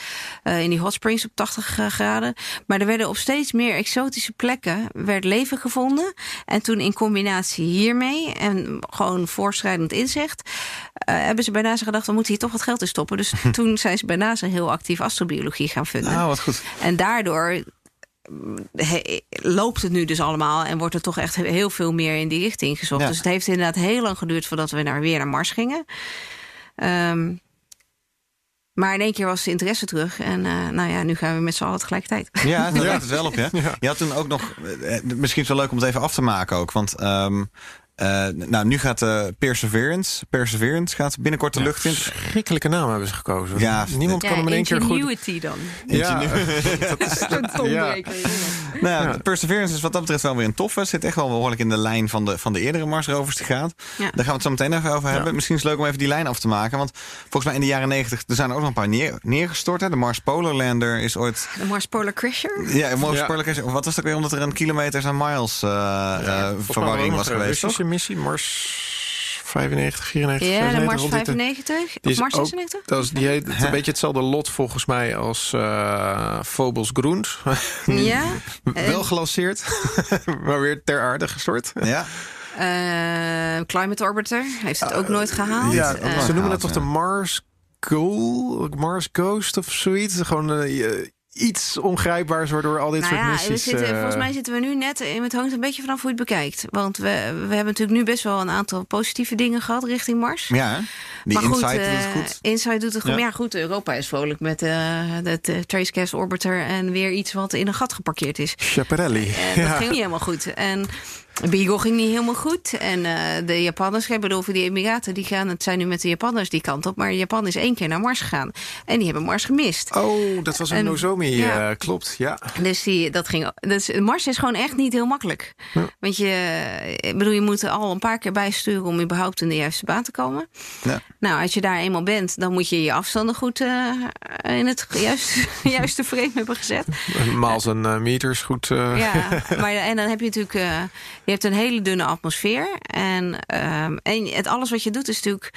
[SPEAKER 2] eh, in die hot springs op 80 graden. Maar er werden op steeds meer exotische plekken werd leven gevonden. En toen in combinatie hiermee en gewoon voorschrijdend inzicht, eh, hebben ze bij NASA gedacht, we moeten hier toch wat geld in stoppen. Dus toen zijn ze bij NASA heel actief astrobiologie gaan vinden.
[SPEAKER 1] Ah, wat goed.
[SPEAKER 2] En daardoor mm, he- loopt het nu dus allemaal en wordt er toch echt heel veel meer in die richting gezocht.
[SPEAKER 1] Ja.
[SPEAKER 2] Dus het heeft inderdaad heel lang geduurd voordat we naar, weer naar Mars gingen. Ehm, maar in één keer was de interesse terug. En eh, nou ja, nu gaan we met z'n allen tegelijkertijd.
[SPEAKER 1] Ja, daar lijkt het wel op, ja. Je had toen ook nog... eh, Misschien is het wel leuk om het even af te maken ook. Want ehm, eh, nou, nu gaat eh, Perseverance... Perseverance gaat binnenkort de lucht in.
[SPEAKER 3] Schrikkelijke naam hebben ze gekozen.
[SPEAKER 1] Ja,
[SPEAKER 3] Niemand kan hem in één keer goed...
[SPEAKER 2] Ingenuity dan.
[SPEAKER 3] Ja,
[SPEAKER 2] Een tongbreker.
[SPEAKER 1] Nou,
[SPEAKER 3] Ja.
[SPEAKER 1] Perseverance is wat dat betreft wel weer een toffe. Zit echt wel behoorlijk in de lijn van de, van de eerdere Marsrovers die gaat.
[SPEAKER 2] Ja.
[SPEAKER 1] Daar gaan we het zo meteen even over hebben. Misschien is het leuk om even die lijn af te maken. Want volgens mij in de jaren negentig... er zijn er ook nog een paar neer, neergestort. Hè. De Mars Polar Lander is ooit...
[SPEAKER 2] De Mars Polar Crasher.
[SPEAKER 1] Ja, Mars
[SPEAKER 3] Ja.
[SPEAKER 1] Polar Lander- Wat was het ook weer? Omdat er een kilometers en miles eh, verwarring was geweest, toch?
[SPEAKER 3] Missie, Mars 95, 94,
[SPEAKER 2] Ja, de
[SPEAKER 3] 95,
[SPEAKER 2] Mars
[SPEAKER 3] rond die tijd.
[SPEAKER 2] 95.
[SPEAKER 3] Die
[SPEAKER 2] Of
[SPEAKER 3] is
[SPEAKER 2] Mars
[SPEAKER 3] ook-
[SPEAKER 2] 96?
[SPEAKER 3] Dat is, die heet het een beetje hetzelfde lot volgens mij als eh Phobos Groent.
[SPEAKER 2] Ja.
[SPEAKER 3] Wel gelanceerd, maar weer ter aarde gestort.
[SPEAKER 1] Ja,
[SPEAKER 2] Eh, Climate Orbiter heeft het ook nooit gehaald.
[SPEAKER 3] Ja,
[SPEAKER 2] Eh,
[SPEAKER 3] ze noemen het toch
[SPEAKER 1] ja.
[SPEAKER 3] de Mars Goal, Mars Ghost of zoiets. Gewoon eh, iets ongrijpbaars waardoor al dit
[SPEAKER 2] Nou
[SPEAKER 3] soort
[SPEAKER 2] ja,
[SPEAKER 3] missies...
[SPEAKER 2] we zitten,
[SPEAKER 3] eh,
[SPEAKER 2] volgens mij zitten we nu net... in Het hangt een beetje vanaf hoe je het bekijkt. Want we, we hebben natuurlijk nu best wel een aantal positieve dingen gehad richting Mars.
[SPEAKER 1] ja die
[SPEAKER 2] maar goed,
[SPEAKER 1] Insight doet
[SPEAKER 2] eh,
[SPEAKER 1] het goed.
[SPEAKER 2] Insight doet het goed.
[SPEAKER 1] Ja.
[SPEAKER 2] Maar ja, goed, Europa is vrolijk met eh de, de Tracecast Orbiter... en weer iets wat in een gat geparkeerd is.
[SPEAKER 3] Schiaparelli.
[SPEAKER 2] En dat ging niet helemaal goed. En Beagle ging niet helemaal goed. En eh, de Japanners, ik bedoel, voor die Emiraten, die gaan, het zijn nu met de Japanners die kant op. Maar Japan is één keer naar Mars gegaan. En die hebben Mars gemist.
[SPEAKER 3] Oh, dat was een
[SPEAKER 2] En-
[SPEAKER 3] Nozomi,
[SPEAKER 2] ja.
[SPEAKER 3] eh, klopt. Ja.
[SPEAKER 2] Dus die, dat ging, dus Mars is gewoon echt niet heel makkelijk. Want je, ik bedoel, je moet er al een paar keer bijsturen om überhaupt in de juiste baan te komen.
[SPEAKER 1] Ja.
[SPEAKER 2] Nou, als je daar eenmaal bent, dan moet je je afstanden goed eh, in het juiste, juiste frame hebben gezet.
[SPEAKER 3] Maal zijn eh, meters goed.
[SPEAKER 2] Ja, maar en dan heb je natuurlijk, hebt een hele dunne atmosfeer. En, ehm, en het, alles wat je doet is natuurlijk,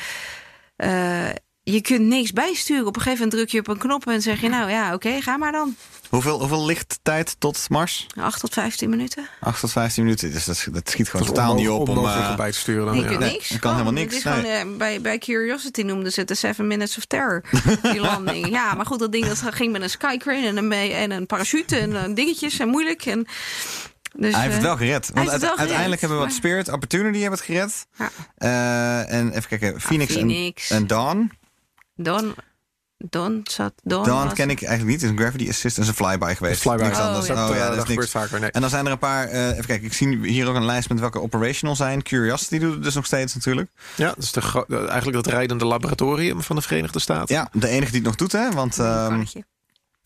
[SPEAKER 2] eh, je kunt niks bijsturen. Op een gegeven moment druk je op een knop en zeg je, nou ja, oké, ga maar dan.
[SPEAKER 1] Hoeveel, hoeveel lichttijd tot Mars?
[SPEAKER 2] 8 tot 15 minuten.
[SPEAKER 1] 8 tot 15 minuten. Dus dat, dat schiet gewoon
[SPEAKER 3] dat
[SPEAKER 1] totaal niet op om...
[SPEAKER 3] onmogelijk
[SPEAKER 1] eh,
[SPEAKER 3] bij te sturen. Dan,
[SPEAKER 2] Je
[SPEAKER 3] ja.
[SPEAKER 2] kunt
[SPEAKER 1] Nee,
[SPEAKER 2] niks.
[SPEAKER 1] er kan
[SPEAKER 2] Gewoon,
[SPEAKER 1] helemaal niks,
[SPEAKER 2] gewoon, bij, bij Curiosity noemden ze het de Seven Minutes of Terror. Die landing. Ja, maar goed, dat ding dat ging met een skycrane en een, en een parachute en eh, dingetjes en moeilijk. En, dus,
[SPEAKER 1] Hij heeft het
[SPEAKER 2] eh,
[SPEAKER 1] wel gered. Want
[SPEAKER 2] het wel
[SPEAKER 1] uite- uiteindelijk
[SPEAKER 2] gered,
[SPEAKER 1] hebben we wat
[SPEAKER 2] maar-
[SPEAKER 1] Spirit Opportunity hebben het gered.
[SPEAKER 2] Ja.
[SPEAKER 1] Eh, en even kijken, Phoenix,
[SPEAKER 2] Phoenix.
[SPEAKER 1] En, en Dawn.
[SPEAKER 2] Dawn, Dawn zat. Dawn,
[SPEAKER 1] Dawn
[SPEAKER 2] was-
[SPEAKER 1] ken ik eigenlijk niet. Het is een gravity assist en is een flyby geweest.
[SPEAKER 3] Flyby.
[SPEAKER 1] Niks
[SPEAKER 2] Oh,
[SPEAKER 1] anders.
[SPEAKER 2] ja.
[SPEAKER 1] Oh,
[SPEAKER 3] Dat,
[SPEAKER 1] ja, dat is
[SPEAKER 3] dat
[SPEAKER 1] niks.
[SPEAKER 3] vaker. Nee.
[SPEAKER 1] En dan zijn er een paar... eh, even kijken, ik zie hier ook een lijst met welke operational zijn. Curiosity doet het dus nog steeds natuurlijk.
[SPEAKER 3] Ja, dat is de, eigenlijk het rijdende laboratorium van de Verenigde Staten.
[SPEAKER 1] Ja, de enige die het nog doet, hè. Want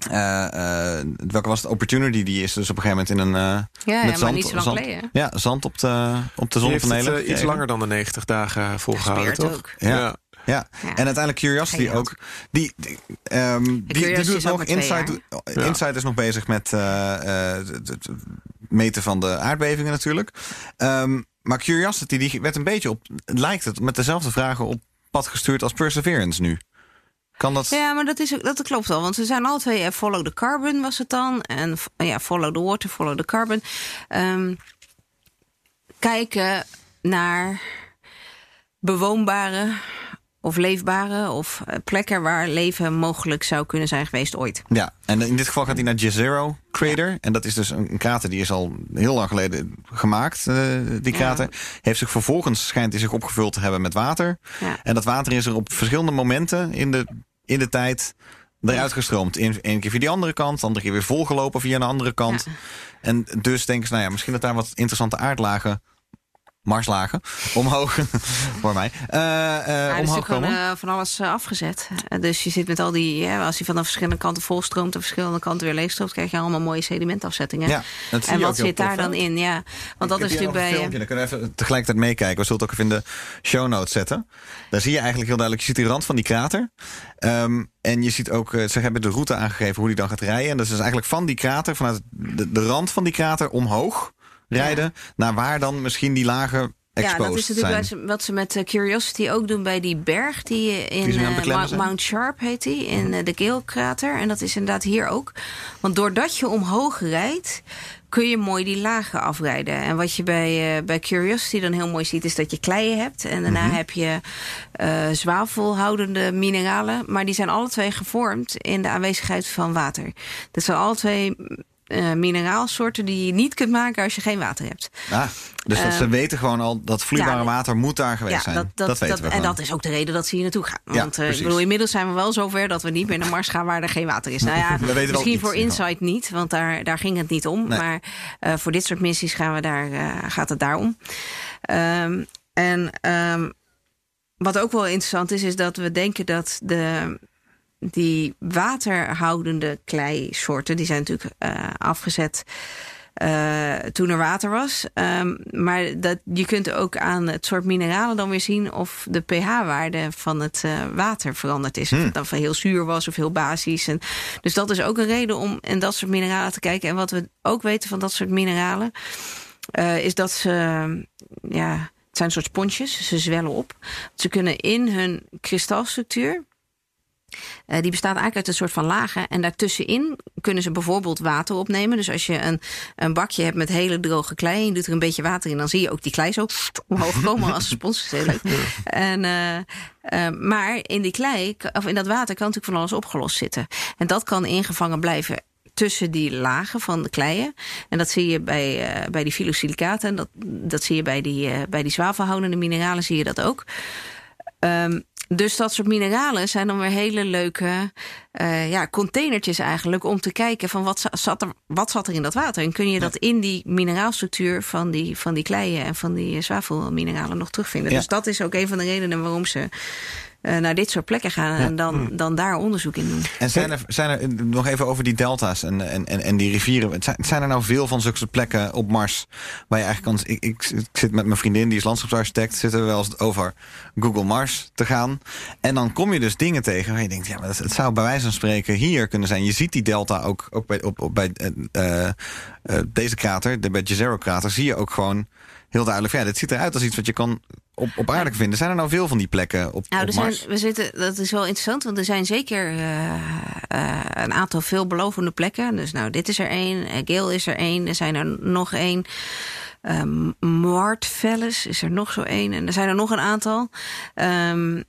[SPEAKER 1] eh, welke was het? Opportunity, die is dus op een gegeven moment in een... eh,
[SPEAKER 2] ja, ja,
[SPEAKER 1] met
[SPEAKER 2] maar
[SPEAKER 1] zand-
[SPEAKER 2] niet zo lang
[SPEAKER 1] zand-
[SPEAKER 2] geleden.
[SPEAKER 1] Ja, zand op de, op de
[SPEAKER 3] het
[SPEAKER 1] zonnepanelen.
[SPEAKER 3] iets langer dan de 90 dagen volgehouden, toch?
[SPEAKER 2] ook.
[SPEAKER 1] Ja.
[SPEAKER 3] ja.
[SPEAKER 1] Ja,
[SPEAKER 2] Ja.
[SPEAKER 1] en uiteindelijk Curiosity ook. Die, die, ehm, die, doet nog. Insight,
[SPEAKER 3] Ja.
[SPEAKER 1] Insight is nog bezig met eh, eh, het- het meten van de aardbevingen natuurlijk. Ehm, maar Curiosity die werd een beetje op, lijkt het, met dezelfde vragen op pad gestuurd als Perseverance nu. Kan dat?
[SPEAKER 2] Ja, maar dat, is, dat klopt wel. Want ze zijn alle twee... eh, follow the carbon was het dan. En ja, follow the water, follow the carbon. Ehm, kijken naar bewoonbare of leefbare... of eh, plekken waar leven mogelijk zou kunnen zijn geweest ooit.
[SPEAKER 1] Ja, en in dit geval gaat hij naar Jezero Crater. En dat is dus een, een krater die is al heel lang geleden gemaakt, eh, die krater. Heeft zich vervolgens, schijnt hij zich opgevuld te hebben met water.
[SPEAKER 2] Ja.
[SPEAKER 1] En dat water is er op verschillende momenten in de, in de tijd eruit gestroomd. Eén keer via die andere kant, de andere keer weer volgelopen via een andere kant.
[SPEAKER 2] Ja.
[SPEAKER 1] En dus denken ze, nou ja, misschien dat daar wat interessante aardlagen... Marslagen, omhoog, voor mij, eh, eh,
[SPEAKER 2] Ja, er is
[SPEAKER 1] omhoog
[SPEAKER 2] natuurlijk gewoon
[SPEAKER 1] komen.
[SPEAKER 2] eh, van alles afgezet. Dus je zit met al die... Ja, als hij van de verschillende kanten volstroomt... en verschillende kanten weer leegstroomt... krijg je allemaal mooie sedimentafzettingen.
[SPEAKER 1] Ja, dat
[SPEAKER 2] en
[SPEAKER 1] je
[SPEAKER 2] wat zit daar dan in? Ja, want dat is natuurlijk bij...
[SPEAKER 1] filmpje, dan kunnen we even tegelijkertijd meekijken. We zullen het ook even in de show notes zetten. Daar zie je eigenlijk heel duidelijk, je ziet die rand van die krater. Ehm, en je ziet ook, ze hebben de route aangegeven hoe die dan gaat rijden. En dat is dus eigenlijk van die krater, vanuit de, de rand van die krater omhoog rijden. Naar waar dan misschien die lagen
[SPEAKER 2] Ja,
[SPEAKER 1] exposed
[SPEAKER 2] dat is natuurlijk
[SPEAKER 1] zijn.
[SPEAKER 2] wat ze- met eh, Curiosity ook doen bij die berg die eh, in
[SPEAKER 1] Die
[SPEAKER 2] eh, Mount,
[SPEAKER 1] zijn.
[SPEAKER 2] Sharp heet die, in eh, de Gale-krater. En dat is inderdaad hier ook. Want doordat je omhoog rijdt, kun je mooi die lagen afrijden. En wat je bij, bij Curiosity dan heel mooi ziet, is dat je kleien hebt. En daarna
[SPEAKER 1] Mhm.
[SPEAKER 2] heb je eh zwavelhoudende mineralen. Maar die zijn alle twee gevormd in de aanwezigheid van water. Dat zijn alle twee eh, mineraalsoorten die je niet kunt maken als je geen water hebt.
[SPEAKER 1] Ah, dus dat ze
[SPEAKER 2] Ehm,
[SPEAKER 1] weten gewoon al dat vloeibare
[SPEAKER 2] ja,
[SPEAKER 1] water moet daar geweest zijn. Dat, weten we
[SPEAKER 2] En dat is ook de reden dat ze hier naartoe gaan.
[SPEAKER 1] Ja,
[SPEAKER 2] Want eh, ik bedoel, inmiddels zijn we wel zover dat we niet meer naar Mars gaan waar er geen water is. Nou ja,
[SPEAKER 1] We weten
[SPEAKER 2] misschien voor. Insight niet, want daar, daar ging het niet om.
[SPEAKER 1] Nee.
[SPEAKER 2] Maar eh, voor dit soort missies gaan we daar, eh, gaat het daarom. Ehm, en ehm, wat ook wel interessant is, is dat we denken dat de, die waterhoudende kleisoorten, die zijn natuurlijk eh, afgezet eh, toen er water was. Ehm, maar dat, je kunt ook aan het soort mineralen dan weer zien of de pH-waarde van het eh, water veranderd is. Of het dan heel zuur was of heel basisch. En, dus dat is ook een reden om in dat soort mineralen te kijken. En wat we ook weten van dat soort mineralen, is dat ze, ja, het zijn een soort sponsjes, ze zwellen op. Ze kunnen in hun kristalstructuur eh, die bestaat eigenlijk uit een soort van lagen. En daartussenin kunnen ze bijvoorbeeld water opnemen. Dus als je een, een bakje hebt met hele droge klei... en je doet er een beetje water in... dan zie je ook die klei zo omhoog komen als een spons. Heel leuk. En, eh, eh, maar in die klei, of in dat water... kan natuurlijk van alles opgelost zitten. En dat kan ingevangen blijven tussen die lagen van de kleien. En dat zie je bij, bij die filosilicaten. En dat, dat zie je bij die, bij die zwavelhoudende mineralen zie je dat ook. Ehm, dus dat soort mineralen zijn dan weer hele leuke eh, ja, containertjes eigenlijk... om te kijken van wat za- zat, er, wat zat er in dat water. En kun je dat in die mineraalstructuur van die, van die kleien... en van die zwavelmineralen nog terugvinden.
[SPEAKER 1] Ja.
[SPEAKER 2] Dus dat is ook een van de redenen waarom ze naar dit soort plekken gaan... en dan, dan daar onderzoek in doen.
[SPEAKER 1] En zijn er, zijn er nog even over die delta's en, en, en, en die rivieren. Zijn, er nou veel van zulke plekken op Mars waar je eigenlijk kan. Ik, ik, ik zit met mijn vriendin, die is landschapsarchitect, zitten we wel eens over Google Mars te gaan. En dan kom je dus dingen tegen waar je denkt, ja, maar dat, het zou bij wijze van spreken hier kunnen zijn. Je ziet die delta ook, ook bij, op, op, bij eh, eh, eh, deze krater, de bij Jezero krater, zie je ook gewoon heel duidelijk. Ja, dit ziet eruit als iets wat je kan op, op aarde vinden. Zijn er nou veel van die plekken op,
[SPEAKER 2] Nou,
[SPEAKER 1] op
[SPEAKER 2] er zijn,
[SPEAKER 1] Mars?
[SPEAKER 2] we zitten, dat is wel interessant, want er zijn zeker eh, eh, een aantal veelbelovende plekken. Dus nou, dit is er één, eh, Gale is er één, er zijn er nog één. Um, Mart Vallis is er nog zo één. En er zijn er nog een aantal. Ehm,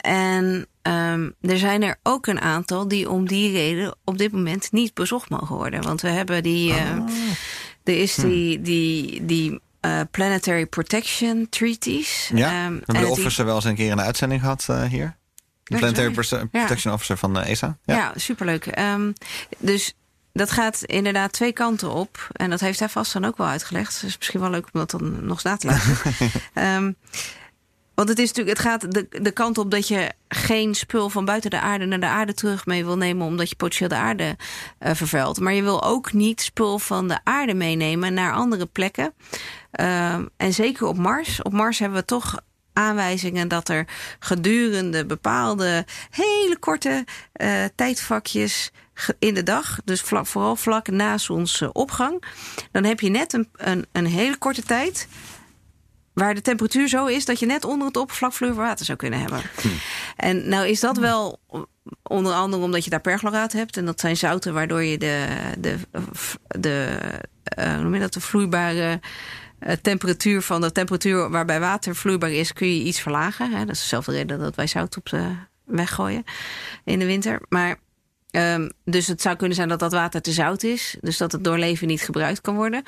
[SPEAKER 2] en ehm, er zijn er ook een aantal die om die reden op dit moment niet bezocht mogen worden. Want we hebben die. eh, Er is die, die, die eh, Planetary Protection Treaties.
[SPEAKER 1] Ja,
[SPEAKER 2] en
[SPEAKER 1] hebben de officer wel eens een keer de uitzending gehad eh, hier. Planetary
[SPEAKER 2] sorry.
[SPEAKER 1] Prote- Protection Officer van de ESA.
[SPEAKER 2] Ja, superleuk. Ehm, dus dat gaat inderdaad twee kanten op. En dat heeft hij vast dan ook wel uitgelegd. Dus misschien wel leuk om dat dan nog eens na te luisteren. Ehm, want het is natuurlijk, het gaat de, de kant op dat je geen spul van buiten de aarde naar de aarde terug mee wil nemen, omdat je potentieel de aarde eh, vervuilt. Maar je wil ook niet spul van de aarde meenemen naar andere plekken. Ehm, en zeker op Mars. Op Mars hebben we toch aanwijzingen dat er gedurende bepaalde hele korte eh, tijdvakjes in de dag, dus vooral vlak na zonsopgang, dan heb je net een, een, een hele korte tijd waar de temperatuur zo is dat je net onder het oppervlak vloeibaar zou kunnen hebben. En nou is dat wel onder andere omdat je daar perchloraat hebt en dat zijn zouten waardoor je de, de, de, eh, noem dat, de vloeibare eh, temperatuur van de temperatuur waarbij water vloeibaar is, kun je iets verlagen. Dat is dezelfde reden dat wij zout op de weg gooien in de winter. Maar Ehm, dus het zou kunnen zijn dat dat water te zout is. Dus dat het door leven niet gebruikt kan worden.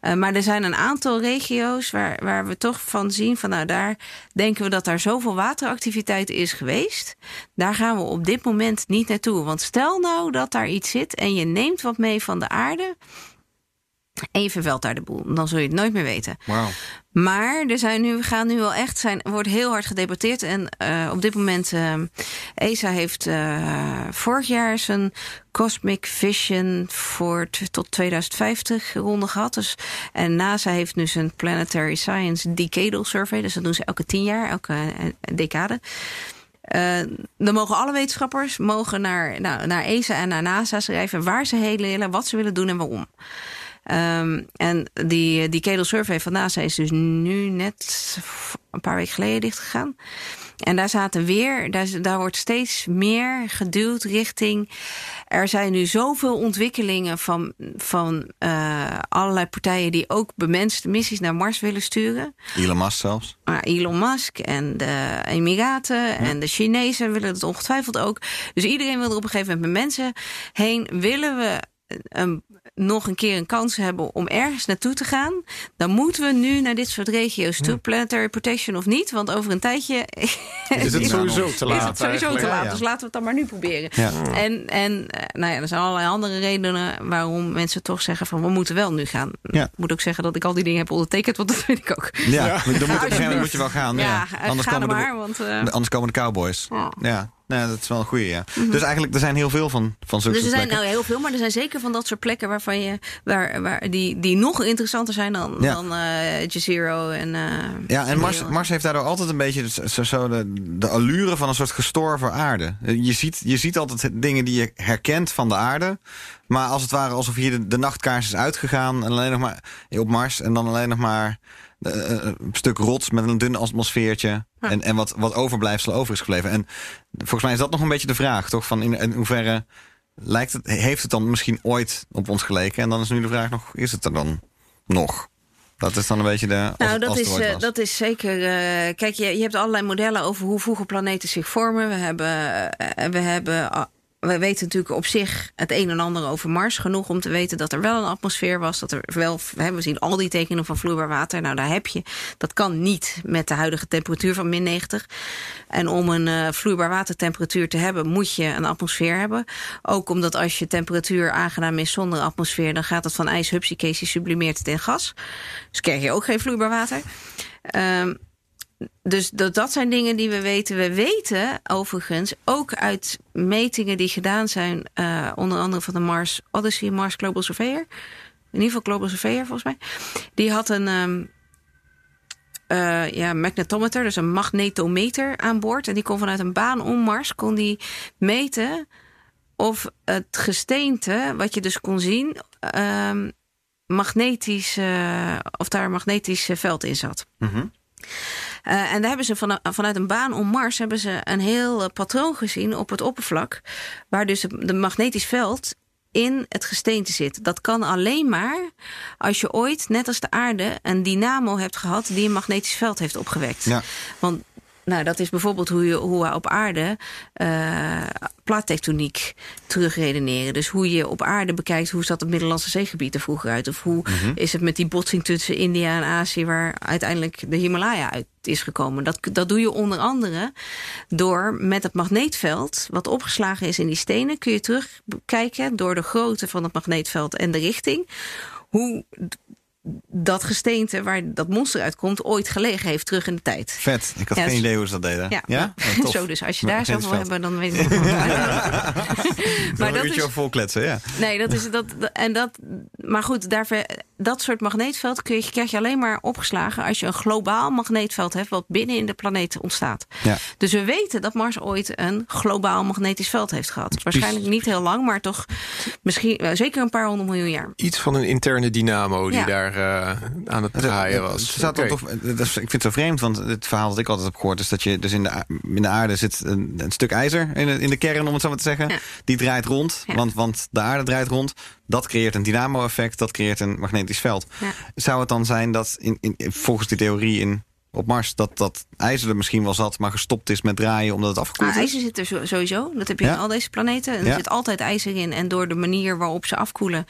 [SPEAKER 2] Eh, maar er zijn een aantal regio's waar, waar we toch van zien... van nou, daar denken we dat daar zoveel wateractiviteit is geweest. Daar gaan we op dit moment niet naartoe. Want stel nou dat daar iets zit en je neemt wat mee van de aarde... en je daar de boel. Dan zul je het nooit meer weten.
[SPEAKER 1] Wauw.
[SPEAKER 2] Maar er zijn nu, we gaan nu wel echt zijn, wordt heel hard gedebatteerd. En eh, op dit moment, eh, ESA heeft eh, vorig jaar zijn Cosmic Vision voor tot 2050 ronde gehad. Dus, en NASA heeft nu zijn Planetary Science Decadal Survey. Dus dat doen ze elke tien jaar, elke decade. Dan mogen alle wetenschappers mogen naar, nou, naar ESA en naar NASA schrijven waar ze heen willen, wat ze willen doen en waarom. Ehm, en die, die Cadel Survey van NASA is dus nu net een paar weken geleden dichtgegaan. En daar zaten weer, daar, daar wordt steeds meer geduwd richting. Er zijn nu zoveel ontwikkelingen van, van eh, allerlei partijen die ook bemenste missies naar Mars willen sturen.
[SPEAKER 1] Elon Musk zelfs.
[SPEAKER 2] Maar Elon Musk en de Emiraten en de Chinezen willen het ongetwijfeld ook. Dus iedereen wil er op een gegeven moment met mensen heen. Willen we een, nog een keer een kans hebben om ergens naartoe te gaan, dan moeten we nu naar dit soort regio's toe. Planetary protection of niet, want over een tijdje
[SPEAKER 3] Is het sowieso te laat?
[SPEAKER 2] is het sowieso te laat.
[SPEAKER 1] Ja.
[SPEAKER 2] Dus laten we het dan maar nu proberen.
[SPEAKER 1] Ja.
[SPEAKER 2] En, en eh, nou ja, er zijn allerlei andere redenen waarom mensen toch zeggen van we moeten wel nu gaan.
[SPEAKER 1] Ja.
[SPEAKER 2] Ik moet ook zeggen dat ik al die dingen heb ondertekend, want dat vind ik ook.
[SPEAKER 1] Ja, dan moet, op een gegeven moment
[SPEAKER 2] Alsjeblieft.
[SPEAKER 1] moet je wel gaan.
[SPEAKER 2] Ja,
[SPEAKER 1] Ja, Anders,
[SPEAKER 2] ga er
[SPEAKER 1] komen de,
[SPEAKER 2] maar, want... eh,
[SPEAKER 1] anders komen de cowboys.
[SPEAKER 2] Ja.
[SPEAKER 1] Nou, dat is wel een goeie, ja. Dus eigenlijk, er zijn heel veel van, van zulke
[SPEAKER 2] Dus er zijn nou heel veel, maar er zijn zeker van dat soort plekken waarvan je, waar, waar, die, die nog interessanter zijn dan,
[SPEAKER 1] Ja.
[SPEAKER 2] dan eh Jezero en. eh,
[SPEAKER 1] Ja, en Mars. Mars heeft daardoor altijd een beetje zo, zo de, de allure van een soort gestorven aarde. Je ziet, je ziet altijd dingen die je herkent van de aarde. Maar als het ware alsof hier de, de nachtkaars is uitgegaan. En alleen nog maar op Mars. En dan alleen nog maar een stuk rots met een dun atmosfeertje.
[SPEAKER 2] Ja.
[SPEAKER 1] En, en wat, wat overblijfsel over is gebleven. En volgens mij is dat nog een beetje de vraag, toch? Van in, in hoeverre lijkt het, heeft het dan misschien ooit op ons geleken? En dan is nu de vraag nog, is het er dan nog? Dat is dan een beetje de.
[SPEAKER 2] Nou, dat is, eh, dat is zeker. eh, kijk, je, je hebt allerlei modellen over hoe vroege planeten zich vormen. We hebben, eh, we hebben. We weten natuurlijk op zich het een en ander over Mars. Genoeg om te weten dat er wel een atmosfeer was. Dat er wel, we zien al die tekenen van vloeibaar water. Nou, daar heb je. Dat kan niet met de huidige temperatuur van min 90. En om een eh, vloeibaar watertemperatuur te hebben, moet je een atmosfeer hebben. Ook omdat als je temperatuur aangenaam is zonder atmosfeer, dan gaat het van ijs, hupsikees, je sublimeert het in gas. Dus krijg je ook geen vloeibaar water. Ehm, dus dat, dat zijn dingen die we weten. We weten overigens ook uit metingen die gedaan zijn, eh, onder andere van de Mars Odyssey, Mars Global Surveyor. In ieder geval Global Surveyor volgens mij. Die had een ehm, eh, ja, magnetometer, dus een magnetometer aan boord. En die kon vanuit een baan om Mars kon die meten of het gesteente, wat je dus kon zien, ehm, magnetisch, eh, of daar een magnetisch veld in zat.
[SPEAKER 1] Mhm.
[SPEAKER 2] Eh, en daar hebben ze van, vanuit een baan om Mars hebben ze een heel eh, patroon gezien op het oppervlak, waar dus de magnetisch veld in het gesteente zit. Dat kan alleen maar als je ooit, net als de aarde, een dynamo hebt gehad die een magnetisch veld heeft opgewekt.
[SPEAKER 1] Ja.
[SPEAKER 2] Want Nou, dat is bijvoorbeeld hoe, je, hoe we op aarde eh plaattectoniek terugredeneren. Dus hoe je op aarde bekijkt hoe zat het Middellandse zeegebied er vroeger uit. Of hoe is het met die botsing tussen India en Azië... waar uiteindelijk de Himalaya uit is gekomen. Dat, dat doe je onder andere door met het magneetveld... wat opgeslagen is in die stenen... kun je terugkijken door de grootte van het magneetveld en de richting... hoe dat gesteente waar dat monster uitkomt ooit gelegen heeft terug in de tijd.
[SPEAKER 1] Vet. Ik had
[SPEAKER 2] Ja,
[SPEAKER 1] geen
[SPEAKER 2] dus-
[SPEAKER 1] idee hoe ze dat deden.
[SPEAKER 2] Ja,
[SPEAKER 1] Ja? Oh, tof.
[SPEAKER 2] zo dus. Als je
[SPEAKER 1] Maar
[SPEAKER 2] daar zo wil hebben, dan weet ik.
[SPEAKER 1] Dan
[SPEAKER 2] maar dat is,
[SPEAKER 1] vol kletsen, ja.
[SPEAKER 2] nee, dat is dat. En dat, maar goed, daarvoor, dat soort magneetveld kun je, krijg je alleen maar opgeslagen als je een globaal magneetveld hebt wat binnen in de planeet ontstaat.
[SPEAKER 1] Ja.
[SPEAKER 2] Dus we weten dat Mars ooit een globaal magnetisch veld heeft gehad. Waarschijnlijk niet heel lang, maar toch misschien eh, zeker een paar honderd miljoen jaar.
[SPEAKER 3] Iets van een interne dynamo die
[SPEAKER 2] Ja.
[SPEAKER 3] Daar eh, aan het draaien was.
[SPEAKER 1] Toch, dat is- ik vind het zo vreemd, want het verhaal dat ik altijd heb gehoord... is dat je dus in de, in de aarde zit een, een stuk ijzer in de, in de kern, om het zo maar te zeggen.
[SPEAKER 2] Ja.
[SPEAKER 1] Die draait rond,
[SPEAKER 2] Ja.
[SPEAKER 1] want, want de aarde draait rond. Dat creëert een dynamo-effect, dat creëert een magnetisch veld.
[SPEAKER 2] Ja.
[SPEAKER 1] Zou het dan zijn dat in, in, volgens die theorie in, op Mars... dat dat ijzer er misschien wel zat, maar gestopt is met draaien omdat het afgekoeld
[SPEAKER 2] Maar
[SPEAKER 1] is?
[SPEAKER 2] ijzer zit er sowieso. Dat heb je
[SPEAKER 1] Ja?
[SPEAKER 2] in al deze planeten. En er
[SPEAKER 1] Ja.
[SPEAKER 2] zit altijd ijzer in. En door de manier waarop ze afkoelen...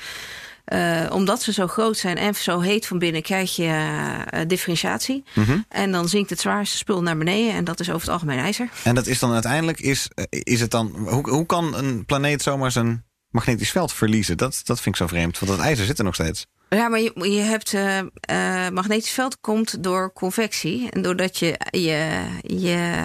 [SPEAKER 2] eh, omdat ze zo groot zijn en zo heet van binnen... krijg je eh, differentiatie.
[SPEAKER 1] Mhm.
[SPEAKER 2] En dan zinkt het zwaarste spul naar beneden. En dat is over het algemeen ijzer.
[SPEAKER 1] En dat is dan uiteindelijk, is, eh, is het dan, hoe, hoe kan een planeet zomaar zijn magnetisch veld verliezen? Dat, dat vind ik zo vreemd, want dat ijzer zit er nog steeds.
[SPEAKER 2] Ja, maar je, je hebt... eh, magnetisch veld komt door convectie. En doordat je je, je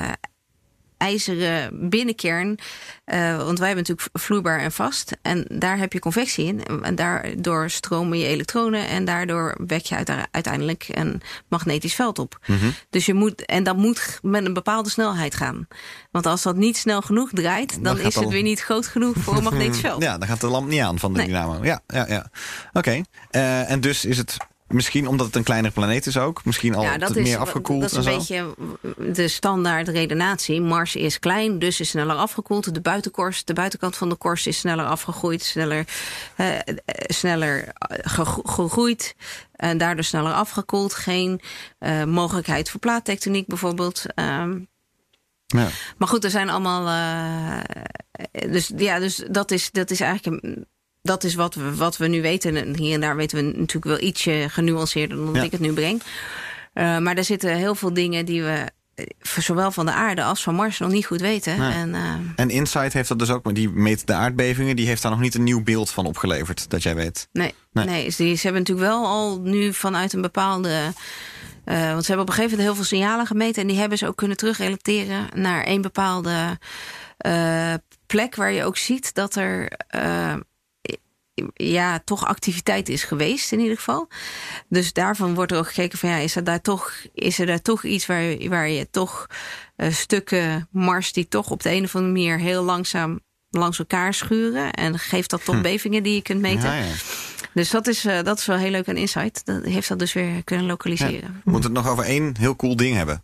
[SPEAKER 2] ijzeren binnenkern... eh, want wij hebben natuurlijk vloeibaar en vast. En daar heb je convectie in. En daardoor stromen je elektronen. En daardoor wek je uite- uiteindelijk een magnetisch veld op.
[SPEAKER 1] Mhm.
[SPEAKER 2] Dus je moet, en dat moet met een bepaalde snelheid gaan. Want als dat niet snel genoeg draait... dan, is het
[SPEAKER 1] al-
[SPEAKER 2] weer niet groot genoeg voor een magnetisch veld.
[SPEAKER 1] Ja, dan gaat de lamp niet aan van de
[SPEAKER 2] Nee.
[SPEAKER 1] dynamo. Ja, ja, ja. Oké. Eh, en dus is het misschien omdat het een kleinere planeet is ook, misschien al
[SPEAKER 2] Ja, dat
[SPEAKER 1] wat
[SPEAKER 2] is,
[SPEAKER 1] meer afgekoeld
[SPEAKER 2] dat is
[SPEAKER 1] en
[SPEAKER 2] een
[SPEAKER 1] zo.
[SPEAKER 2] beetje de standaard redenatie. Mars is klein, dus is sneller afgekoeld. De buitenkorst, de buitenkant van de korst is sneller afgegroeid, sneller, eh, eh, sneller eh, gegroeid. En daardoor sneller afgekoeld. Geen eh, mogelijkheid voor plaattectoniek bijvoorbeeld. Ehm,
[SPEAKER 1] Ja.
[SPEAKER 2] maar goed, er zijn allemaal. dus ja, dus dat is, dat is eigenlijk. een- dat is wat we, wat we nu weten. En hier en daar weten we natuurlijk wel ietsje genuanceerder dan dat ik het nu breng. Eh, maar er zitten heel veel dingen die we. eh, Zowel van de aarde als van Mars nog niet goed weten.
[SPEAKER 1] Nee.
[SPEAKER 2] En, eh,
[SPEAKER 1] En Insight heeft dat dus ook, maar die meet de aardbevingen, die heeft daar nog niet een nieuw beeld van opgeleverd, dat jij weet.
[SPEAKER 2] Nee,
[SPEAKER 1] Nee.
[SPEAKER 2] nee. ze, hebben natuurlijk wel al nu vanuit een bepaalde. want ze hebben op een gegeven moment heel veel signalen gemeten. En die hebben ze ook kunnen terugrelateren naar een bepaalde plek waar je ook ziet dat er. Ja, toch activiteit is geweest in ieder geval. Dus daarvan wordt er ook gekeken van ja, is er daar toch, is er daar toch iets waar, waar je toch eh, stukken Mars die toch op de een of andere manier heel langzaam langs elkaar schuren. En geeft dat toch bevingen die je kunt meten.
[SPEAKER 1] Ja, ja.
[SPEAKER 2] Dus dat is, eh, dat is wel heel leuk aan Insight. Dat heeft dat dus weer kunnen lokaliseren.
[SPEAKER 1] We moeten het nog over één heel cool ding hebben.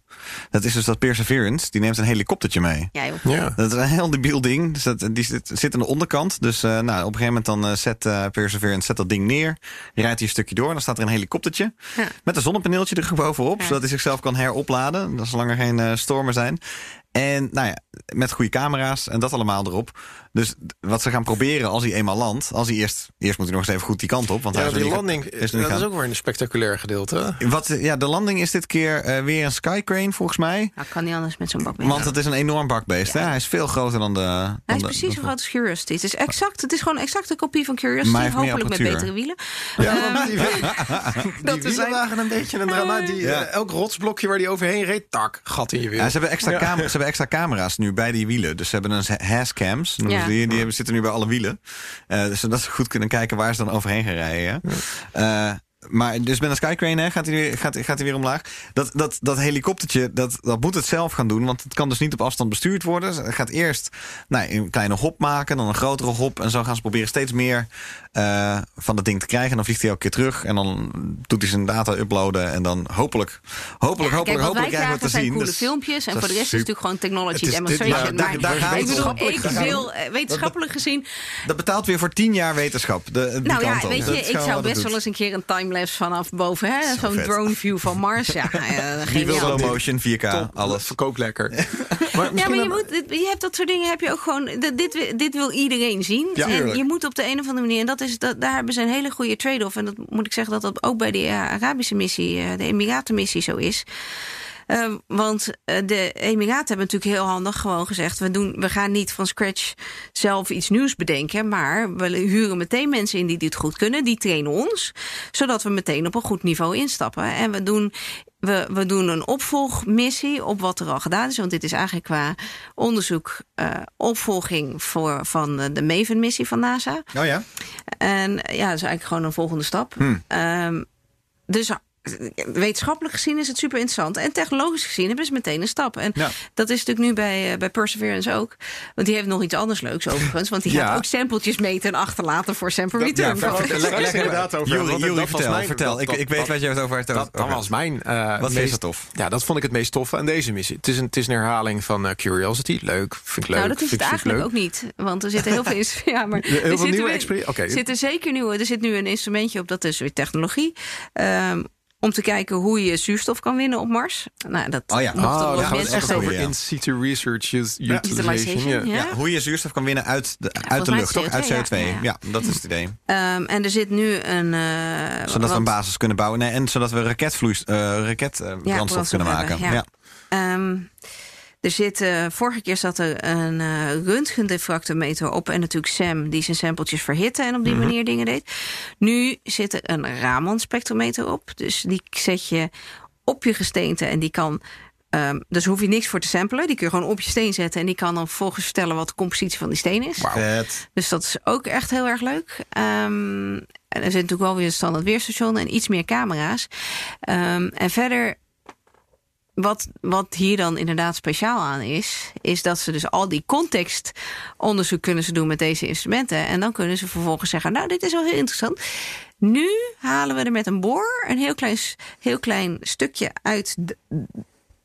[SPEAKER 1] Dat is dus dat Perseverance, die neemt een helikoptertje mee.
[SPEAKER 2] Ja, joh.
[SPEAKER 3] Ja.
[SPEAKER 1] Dat is een heel debiel ding. Dus dat, die zit, zit aan de onderkant. Dus eh, nou, op een gegeven moment dan eh, zet eh, Perseverance zet dat ding neer. Rijdt hij een stukje door. En dan staat er een helikoptertje.
[SPEAKER 2] Ja.
[SPEAKER 1] Met een zonnepaneeltje er bovenop.
[SPEAKER 2] Ja.
[SPEAKER 1] Zodat hij zichzelf kan heropladen. Dat zolang er geen eh, stormen zijn. En nou ja, met goede camera's en dat allemaal erop. Dus wat ze gaan proberen als hij eenmaal landt. Als hij eerst, eerst moet hij nog eens even goed die kant op. Want
[SPEAKER 3] Ja,
[SPEAKER 1] hij is nog
[SPEAKER 3] die landing,
[SPEAKER 1] is
[SPEAKER 3] dat is ook weer een spectaculair gedeelte.
[SPEAKER 1] Wat, ja, de landing is dit keer eh, weer een Skycrane volgens mij.
[SPEAKER 2] Nou, kan niet anders met zo'n bak mee.
[SPEAKER 1] Want het is een enorm bakbeest. Hè? Hij is veel groter dan de. dan
[SPEAKER 2] Hij is
[SPEAKER 1] de-
[SPEAKER 2] precies zo groot als Curiosity. Het is exact. Het is gewoon een exacte kopie van Curiosity.
[SPEAKER 1] Maar
[SPEAKER 2] hopelijk met betere wielen.
[SPEAKER 3] Ja,
[SPEAKER 2] Ehm,
[SPEAKER 3] want die,
[SPEAKER 2] dat
[SPEAKER 3] die wielen waren een beetje een drama. Die,
[SPEAKER 1] Ja.
[SPEAKER 3] eh, elk rotsblokje waar die overheen reed, tak, gat in je wiel.
[SPEAKER 1] Ja, ze, hebben extra cam- ze hebben extra camera's nu bij die wielen. Dus ze hebben een noemen
[SPEAKER 2] Ja.
[SPEAKER 1] ze Die, die hebben, zitten nu bij alle wielen. Eh, dus zodat ze goed kunnen kijken waar ze dan overheen gaan rijden. hè. Eh, maar dus met een Skycrane hè, gaat, hij weer, gaat, gaat hij weer omlaag. Dat, dat, dat helikoptertje, dat, dat moet het zelf gaan doen. Want het kan dus niet op afstand bestuurd worden. Het gaat eerst nou, een kleine hop maken, dan een grotere hop. En zo gaan ze proberen steeds meer eh, van dat ding te krijgen. En dan vliegt hij elke keer terug. En dan doet hij zijn data uploaden. En dan hopelijk, hopelijk,
[SPEAKER 2] ja,
[SPEAKER 1] hopelijk,
[SPEAKER 2] kijk,
[SPEAKER 1] hopelijk krijgen we te
[SPEAKER 2] zijn
[SPEAKER 1] zien.
[SPEAKER 2] coole
[SPEAKER 1] Dus
[SPEAKER 2] filmpjes. En voor de rest is het natuurlijk gewoon technology
[SPEAKER 1] is- dit-
[SPEAKER 2] demonstration.
[SPEAKER 1] ja, daar-
[SPEAKER 2] maar
[SPEAKER 1] daar
[SPEAKER 2] ik bedoel, wil eh, wetenschappelijk gezien...
[SPEAKER 1] Dat betaalt weer voor tien jaar wetenschap. De,
[SPEAKER 2] Nou ja, weet je, ik zou best wel eens een keer een timelapse vanaf boven, hè? Zo'n drone view van Mars. Ja, uh,
[SPEAKER 1] Wie wil slow motion, 4K, alles.
[SPEAKER 3] Verkoopt lekker. maar
[SPEAKER 2] Ja, maar je, moet, dit- je hebt dat soort dingen heb je ook gewoon. dit- Dit, dit wil iedereen zien.
[SPEAKER 3] Ja,
[SPEAKER 2] en je moet op de een of andere manier. En dat is, dat, daar hebben ze een hele goede trade-off. En dat moet ik zeggen dat dat ook bij de Arabische missie, eh, de Emiratenmissie, zo is. Eh, want eh, de Emiraten hebben natuurlijk heel handig gewoon gezegd: we, doen, we gaan niet van scratch zelf iets nieuws bedenken. Maar we huren meteen mensen in die dit goed kunnen. Die trainen ons. Zodat we meteen op een goed niveau instappen. En we doen we, we doen een opvolgmissie op wat er al gedaan is. Want dit is eigenlijk qua onderzoek eh, opvolging voor, van eh, de Maven-missie van NASA.
[SPEAKER 1] Oh ja?
[SPEAKER 2] En ja, dat is eigenlijk gewoon een volgende stap.
[SPEAKER 1] Hmm.
[SPEAKER 2] Ehm, dus wetenschappelijk gezien is het super interessant. En technologisch gezien hebben ze meteen een stap. En
[SPEAKER 1] Ja.
[SPEAKER 2] dat is natuurlijk nu bij, eh, bij Perseverance ook. Want die heeft nog iets anders leuks overigens. Want die
[SPEAKER 3] Ja.
[SPEAKER 2] gaat ook sampletjes meten en achterlaten voor sample return.
[SPEAKER 3] daar het straks inderdaad over
[SPEAKER 1] Jury,
[SPEAKER 3] dat
[SPEAKER 1] vertel,
[SPEAKER 3] mijn-
[SPEAKER 1] vertel.
[SPEAKER 3] dat-
[SPEAKER 1] ik,
[SPEAKER 3] dat-
[SPEAKER 1] ik weet
[SPEAKER 3] dat-
[SPEAKER 1] wat je het over hebt.
[SPEAKER 3] Dat, dat was mijn. eh,
[SPEAKER 1] Wat
[SPEAKER 3] meest-
[SPEAKER 1] zo tof?
[SPEAKER 3] Ja, dat vond ik het meest toffe aan deze missie. Het is een, het is een herhaling van eh, Curiosity. Leuk, vind ik leuk.
[SPEAKER 2] Nou, dat is
[SPEAKER 3] vind
[SPEAKER 2] het eigenlijk ook niet. Want er zitten heel veel... Ja, maar
[SPEAKER 3] Heel
[SPEAKER 2] er
[SPEAKER 3] veel
[SPEAKER 2] zitten
[SPEAKER 3] nieuwe.
[SPEAKER 2] Er zitten zeker nieuwe... Er zit nu een instrumentje op, dat is weer technologie. Ehm, om te kijken hoe je zuurstof kan winnen op Mars. Nou, dat
[SPEAKER 1] Oh ja.
[SPEAKER 2] mochten
[SPEAKER 3] Oh, dan gaan we
[SPEAKER 2] mensen
[SPEAKER 3] het echt over
[SPEAKER 1] Ja.
[SPEAKER 3] in situ research utilization.
[SPEAKER 2] Utilization,
[SPEAKER 3] Ja.
[SPEAKER 2] ja.
[SPEAKER 1] Ja, hoe je zuurstof kan winnen uit de, uit de lucht, toch? Uit
[SPEAKER 2] CO2,
[SPEAKER 1] CO2.
[SPEAKER 2] ja.
[SPEAKER 1] Ja,
[SPEAKER 2] Ja.
[SPEAKER 1] dat is het idee.
[SPEAKER 2] Ehm, en er zit nu een... eh,
[SPEAKER 1] Zodat we een basis kunnen bouwen. Nee, en zodat we raketvloeis, eh raket, eh, kunnen maken.
[SPEAKER 2] hebben,
[SPEAKER 1] ja.
[SPEAKER 2] ja. Er zit, eh, vorige keer zat er een eh röntgendiffractometer op. En natuurlijk Sam, die zijn sampletjes verhitte en op die manier dingen deed. Nu zit er een Raman spectrometer op. Dus die zet je op je gesteente en die kan. ehm, dus hoef je niks voor te samplen. Die kun je gewoon op je steen zetten. En die kan dan vervolgens vertellen wat de compositie van die steen is.
[SPEAKER 1] Vet.
[SPEAKER 2] Dus dat is ook echt heel erg leuk. Ehm, en er zit natuurlijk wel weer een standaard weerstation en iets meer camera's. Ehm, en verder, wat, wat hier dan inderdaad speciaal aan is, is dat ze dus al die contextonderzoek kunnen ze doen met deze instrumenten. En dan kunnen ze vervolgens zeggen: Nou, dit is wel heel interessant. Nu halen we er met een boor een heel klein, heel klein stukje uit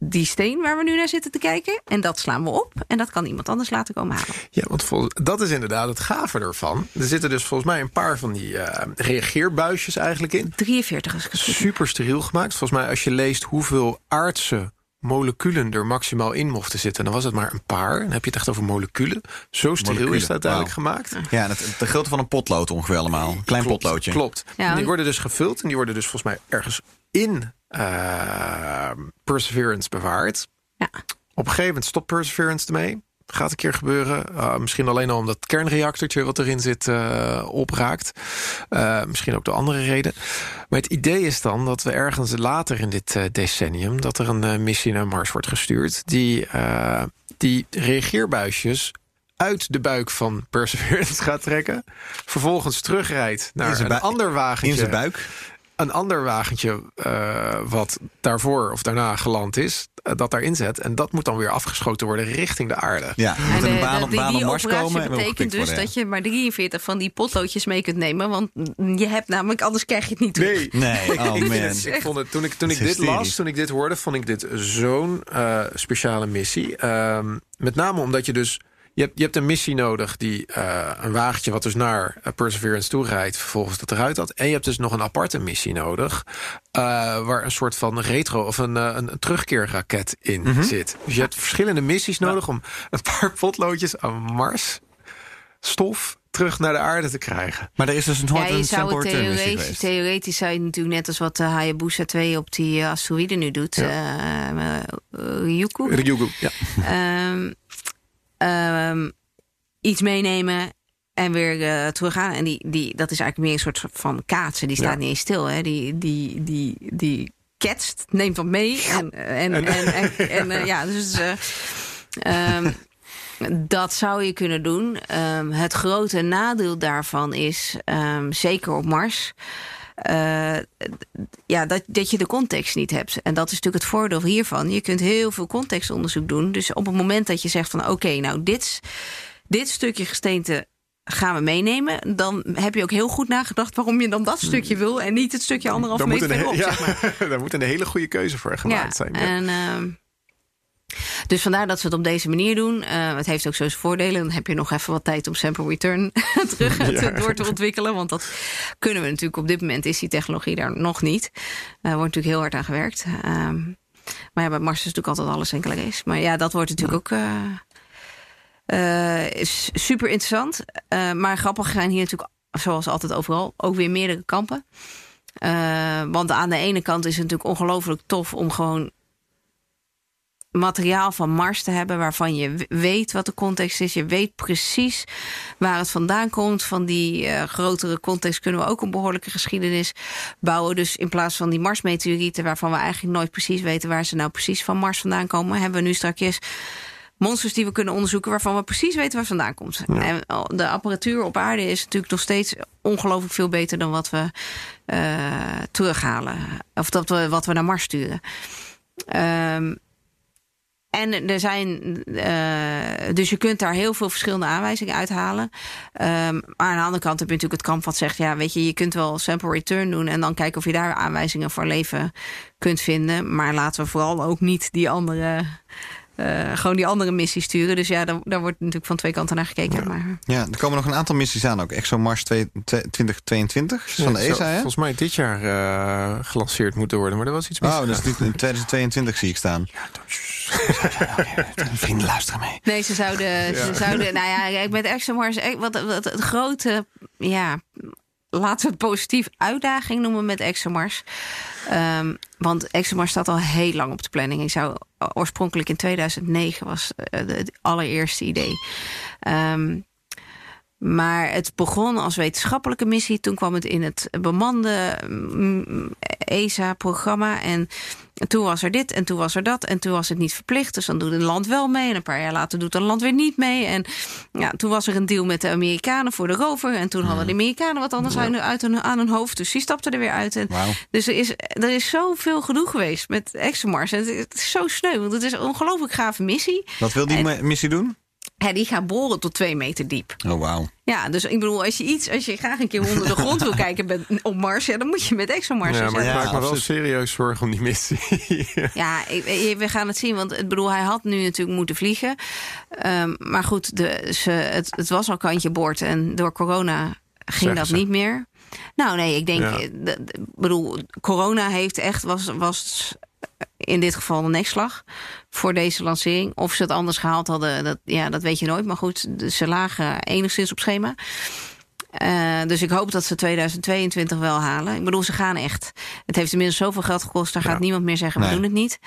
[SPEAKER 2] die steen waar we nu naar zitten te kijken. En dat slaan we op. En dat kan iemand anders laten komen halen.
[SPEAKER 3] Ja, want dat is inderdaad het gave ervan. Er zitten dus volgens mij een paar van die eh, reageerbuisjes eigenlijk in.
[SPEAKER 2] 43 is geschikt.
[SPEAKER 3] Super steriel gemaakt. Volgens mij als je leest hoeveel aardse moleculen er maximaal in mochten zitten... dan was het maar een paar. Dan heb je het echt over moleculen. Zo steriel
[SPEAKER 1] Moleculen,
[SPEAKER 3] is het uiteindelijk
[SPEAKER 1] wauw.
[SPEAKER 3] gemaakt.
[SPEAKER 1] Ja, en het, de grootte van een potlood ongeveer allemaal. Klein
[SPEAKER 3] Klopt,
[SPEAKER 1] potloodje.
[SPEAKER 3] Klopt.
[SPEAKER 2] Ja,
[SPEAKER 3] En die worden dus gevuld en die worden dus volgens mij ergens in eh, Perseverance bewaard.
[SPEAKER 2] Ja.
[SPEAKER 3] Op een gegeven moment stopt Perseverance ermee. Gaat een keer gebeuren. Uh, misschien alleen al omdat het kernreactortje wat erin zit uh, opraakt. Uh, misschien ook de andere reden. Maar het idee is dan dat we ergens later in dit decennium... dat er een missie naar Mars wordt gestuurd... die, die reageerbuisjes uit de buik van Perseverance gaat trekken. Vervolgens terugrijdt naar een ander wagentje.
[SPEAKER 1] In zijn buik?
[SPEAKER 3] Een ander wagentje uh, wat daarvoor of daarna geland is, uh, dat daarin zet. En dat moet dan weer afgeschoten worden richting de aarde.
[SPEAKER 1] Ja, moet
[SPEAKER 2] de,
[SPEAKER 1] een baan op,
[SPEAKER 2] die,
[SPEAKER 1] baan
[SPEAKER 2] die
[SPEAKER 1] op Mars komen. en
[SPEAKER 2] betekent dus
[SPEAKER 1] worden, ja.
[SPEAKER 2] dat je maar 43 van die potloodjes mee kunt nemen. Want je hebt namelijk, anders krijg je het niet terug.
[SPEAKER 3] Nee,
[SPEAKER 1] Nee, oh
[SPEAKER 3] ik,
[SPEAKER 1] man.
[SPEAKER 3] ik vond het, toen ik, toen ik dit las, toen ik dit hoorde, vond ik dit zo'n uh, speciale missie. Um, met name omdat je dus. Je hebt, je hebt een missie nodig die uh, een wagentje wat dus naar uh, Perseverance toe rijdt, vervolgens dat eruit had. En je hebt dus nog een aparte missie nodig, uh, waar een soort van retro of een, uh, een, terugkeerraket in
[SPEAKER 1] Mhm.
[SPEAKER 3] mm -hmm. zit. Dus je hebt verschillende missies nodig om een paar potloodjes aan Mars stof terug naar de aarde te krijgen.
[SPEAKER 1] Maar er is dus een
[SPEAKER 2] Ja,
[SPEAKER 1] een
[SPEAKER 2] zou het theoretisch, theoretisch zou je natuurlijk net als wat de Hayabusa 2 op die asteroïde nu doet. Ja. Uh, Ryugu.
[SPEAKER 3] Ryugu, ja.
[SPEAKER 2] Um, um, iets meenemen en weer uh, teruggaan. En die, die, dat is eigenlijk meer een soort van kaatsen. Die staat ja. niet eens stil. Hè? Die, die, die, die ketst, neemt wat mee. En, en, en, en, en, en uh, ja, dus... Uh, um, dat zou je kunnen doen. Um, het grote nadeel daarvan is, um, zeker op Mars... Uh, ja, dat, dat je de context niet hebt. En dat is natuurlijk het voordeel hiervan. Je kunt heel veel contextonderzoek doen. Dus op het moment dat je zegt van... oké, okay, nou, dit, dit stukje gesteente gaan we meenemen... dan heb je ook heel goed nagedacht waarom je dan dat stukje wil... en niet het stukje anderhalf meter verderop,
[SPEAKER 3] ja,
[SPEAKER 2] zeg maar.
[SPEAKER 3] Daar moet een hele goede keuze voor gemaakt
[SPEAKER 2] ja,
[SPEAKER 3] zijn. Ja.
[SPEAKER 2] En, uh, Dus vandaar dat ze het op deze manier doen. Uh, het heeft ook zo zijn voordelen. Dan heb je nog even wat tijd om sample return terug te, door te ontwikkelen. Want dat kunnen we natuurlijk op dit moment. Is die technologie daar nog niet. Er uh, wordt natuurlijk heel hard aan gewerkt. Um, maar ja, bij Mars is natuurlijk altijd alles enkele race. Maar ja, dat wordt natuurlijk ook uh, is super interessant. maar grappig zijn hier natuurlijk, zoals altijd overal, ook weer meerdere kampen. want aan de ene kant is het natuurlijk ongelooflijk tof om gewoon materiaal van Mars te hebben waarvan je weet wat de context is. Je weet precies waar het vandaan komt. Van die uh, grotere context kunnen we ook een behoorlijke geschiedenis bouwen. Dus in plaats van die Mars-meteorieten, waarvan we eigenlijk nooit precies weten waar ze nou precies van Mars vandaan komen, hebben we nu straks monsters die we kunnen onderzoeken waarvan we precies weten waar vandaan komt. Ja. En de apparatuur op aarde is natuurlijk nog steeds ongelooflijk veel beter dan wat we uh, terughalen. Of dat we, wat we naar Mars sturen. Um, en er zijn, uh, dus je kunt daar heel veel verschillende aanwijzingen uithalen. Um, maar aan de andere kant heb je natuurlijk het kamp wat zegt: ja, weet je, je kunt wel sample return doen en dan kijken of je daar aanwijzingen voor leven kunt vinden. Maar laten we vooral ook niet die andere uh, gewoon die andere missies sturen. Dus ja, daar, daar, wordt natuurlijk van twee kanten naar gekeken.
[SPEAKER 1] Ja.
[SPEAKER 2] Maar...
[SPEAKER 1] ja, er komen nog een aantal missies aan ook. ExoMars 2022 van de ESA, hè?
[SPEAKER 3] Volgens mij dit jaar uh, gelanceerd moeten worden, maar er was iets mis.
[SPEAKER 1] Oh, dus in 2022 zie ik staan. Ja, Vrienden luisteren mee.
[SPEAKER 2] Nee, ze zouden, ja. ze zouden nou ja, met ExoMars, wat, wat, het grote, ja, laten we het positief uitdaging noemen met ExoMars. Um, want ExoMars staat al heel lang op de planning. Ik zou oorspronkelijk in 2009 was het allereerste idee. Um, maar het begon als wetenschappelijke missie. Toen kwam het in het bemande ESA-programma. En toen was er dit en toen was er dat. En toen was het niet verplicht. Dus dan doet een land wel mee. En een paar jaar later doet een land weer niet mee. En ja, toen was er een deal met de Amerikanen voor de rover. En toen hadden de Amerikanen wat anders ja. uit hun, aan hun hoofd. Dus die stapten er weer uit. En
[SPEAKER 1] wow.
[SPEAKER 2] Dus er is, er is zoveel gedoe geweest met ExoMars. En het is zo sneu. Want het is een ongelooflijk gave missie.
[SPEAKER 1] Wat wil die en, missie doen?
[SPEAKER 2] Ja, die gaat boren tot twee meter diep.
[SPEAKER 1] Oh, wauw.
[SPEAKER 2] Ja, dus ik bedoel, als je iets, als je graag een keer onder de grond wil kijken met, op Mars, ja, dan moet je met ExoMars.
[SPEAKER 3] Ja, maar ik maak me wel serieus zorgen om die missie.
[SPEAKER 2] ja, ik, we gaan het zien, want ik bedoel, hij had nu natuurlijk moeten vliegen. Um, maar goed, de, ze, het, het was al kantje boord en door corona ging Zeggen dat ze. niet meer. Nou, nee, ik denk, ja. de, de, bedoel, corona heeft echt was, was in dit geval een nekslag voor deze lancering. Of ze het anders gehaald hadden, dat, ja, dat weet je nooit. Maar goed, ze lagen enigszins op schema. Uh, dus ik hoop dat ze 2022 wel halen. Ik bedoel, ze gaan echt. Het heeft inmiddels zoveel geld gekost. Daar ja. gaat niemand meer zeggen, we doen het niet.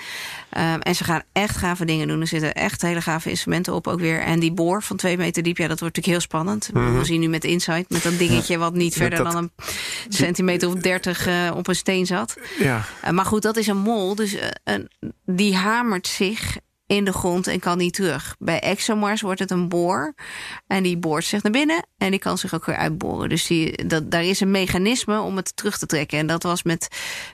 [SPEAKER 2] Uh, en ze gaan echt gave dingen doen. Er zitten echt hele gave instrumenten op ook weer. En die boor van twee meter diep, ja, dat wordt natuurlijk heel spannend. Mm -hmm. We zien nu met Insight, met dat dingetje... Ja. wat niet verder dat, dan een centimeter of dertig uh, op een steen zat.
[SPEAKER 3] Ja.
[SPEAKER 2] maar goed, dat is een mol. Dus die hamert zich in de grond en kan niet terug. Bij ExoMars wordt het een boor. En die boort zich naar binnen en die kan zich ook weer uitboren. Dus die, dat, daar is een mechanisme om het terug te trekken. En dat was met,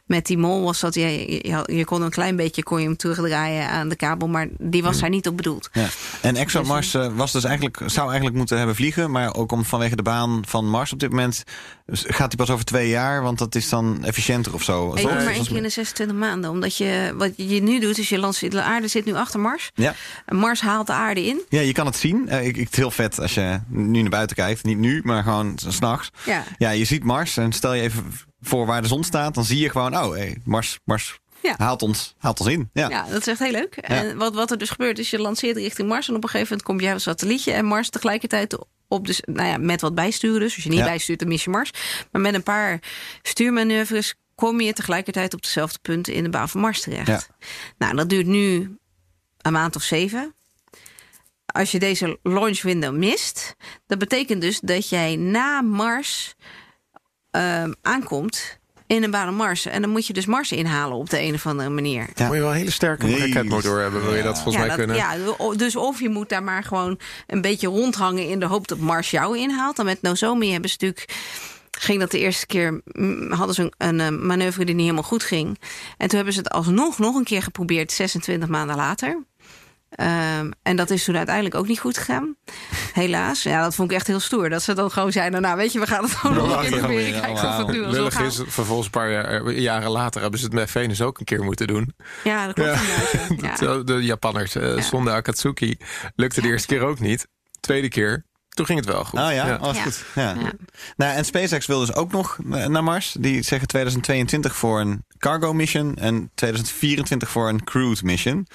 [SPEAKER 2] met die mol, was dat je, je, je kon een klein beetje kon je hem terugdraaien aan de kabel, maar die was daar niet op bedoeld.
[SPEAKER 1] Ja. En ExoMars dus, was dus eigenlijk, zou eigenlijk moeten hebben vliegen, maar ook om vanwege de baan van Mars op dit moment gaat hij pas over twee jaar, want dat is dan efficiënter of zo.
[SPEAKER 2] Ik maar één keer in de 26 maanden, omdat je wat je nu doet, is je lanceert, de aarde zit nu achter Mars.
[SPEAKER 1] Ja.
[SPEAKER 2] Mars haalt de aarde in.
[SPEAKER 1] Ja, je kan het zien. Uh, ik, ik, het heel vet als je nu naar buiten kijkt. Niet nu, maar gewoon s'nachts.
[SPEAKER 2] Ja.
[SPEAKER 1] ja, je ziet Mars en stel je even voor waar de zon staat, dan zie je gewoon, oh, hey, Mars, Mars
[SPEAKER 2] ja.
[SPEAKER 1] haalt, ons, haalt ons in. Ja.
[SPEAKER 2] ja, dat is echt heel leuk. En wat, wat er dus gebeurt, is je lanceert richting Mars en op een gegeven moment komt een satellietje en Mars tegelijkertijd op dus, nou ja, met wat bijsturen. Dus als je niet bijstuurt, dan mis je Mars. Maar met een paar stuurmanoeuvres kom je tegelijkertijd op dezelfde punt in de baan van Mars terecht. Nou, dat duurt nu een maand of zeven. Als je deze launch window mist, dat betekent dus dat jij na Mars uh, aankomt in een baan op Mars. En dan moet je dus Mars inhalen op de een of andere manier.
[SPEAKER 3] Ja. Moet je wel een hele sterke nee. raketmotor hebben, wil je dat volgens
[SPEAKER 2] ja,
[SPEAKER 3] mij
[SPEAKER 2] dat,
[SPEAKER 3] kunnen.
[SPEAKER 2] Ja, dus of je moet daar maar gewoon een beetje rondhangen in de hoop dat Mars jou inhaalt. Dan met Nozomi hebben ze natuurlijk ging dat de eerste keer, hadden ze een, een, manoeuvre die niet helemaal goed ging. En toen hebben ze het alsnog nog een keer geprobeerd, 26 maanden later. Ehm, en dat is toen uiteindelijk ook niet goed gegaan. Helaas. Ja, dat vond ik echt heel stoer. Dat ze dan gewoon zeiden, nou weet je, we gaan het gewoon nog een keer proberen. Kijken of het nu al
[SPEAKER 3] is, vervolgens een paar jaar- jaren later hebben ze het met Venus ook een keer moeten doen.
[SPEAKER 2] Ja, dat klopt
[SPEAKER 3] Ja.
[SPEAKER 2] Ja.
[SPEAKER 3] De, Japanners eh, zonder Akatsuki lukte de eerste keer ook niet. Tweede keer, toen ging het wel goed.
[SPEAKER 1] Oh ja, oh, is
[SPEAKER 2] Ja.
[SPEAKER 1] goed. Ja.
[SPEAKER 2] Ja.
[SPEAKER 1] Nou, en SpaceX wil dus ook nog eh, naar Mars. Die zeggen 2022 voor een cargo mission en 2024 voor een crewed mission.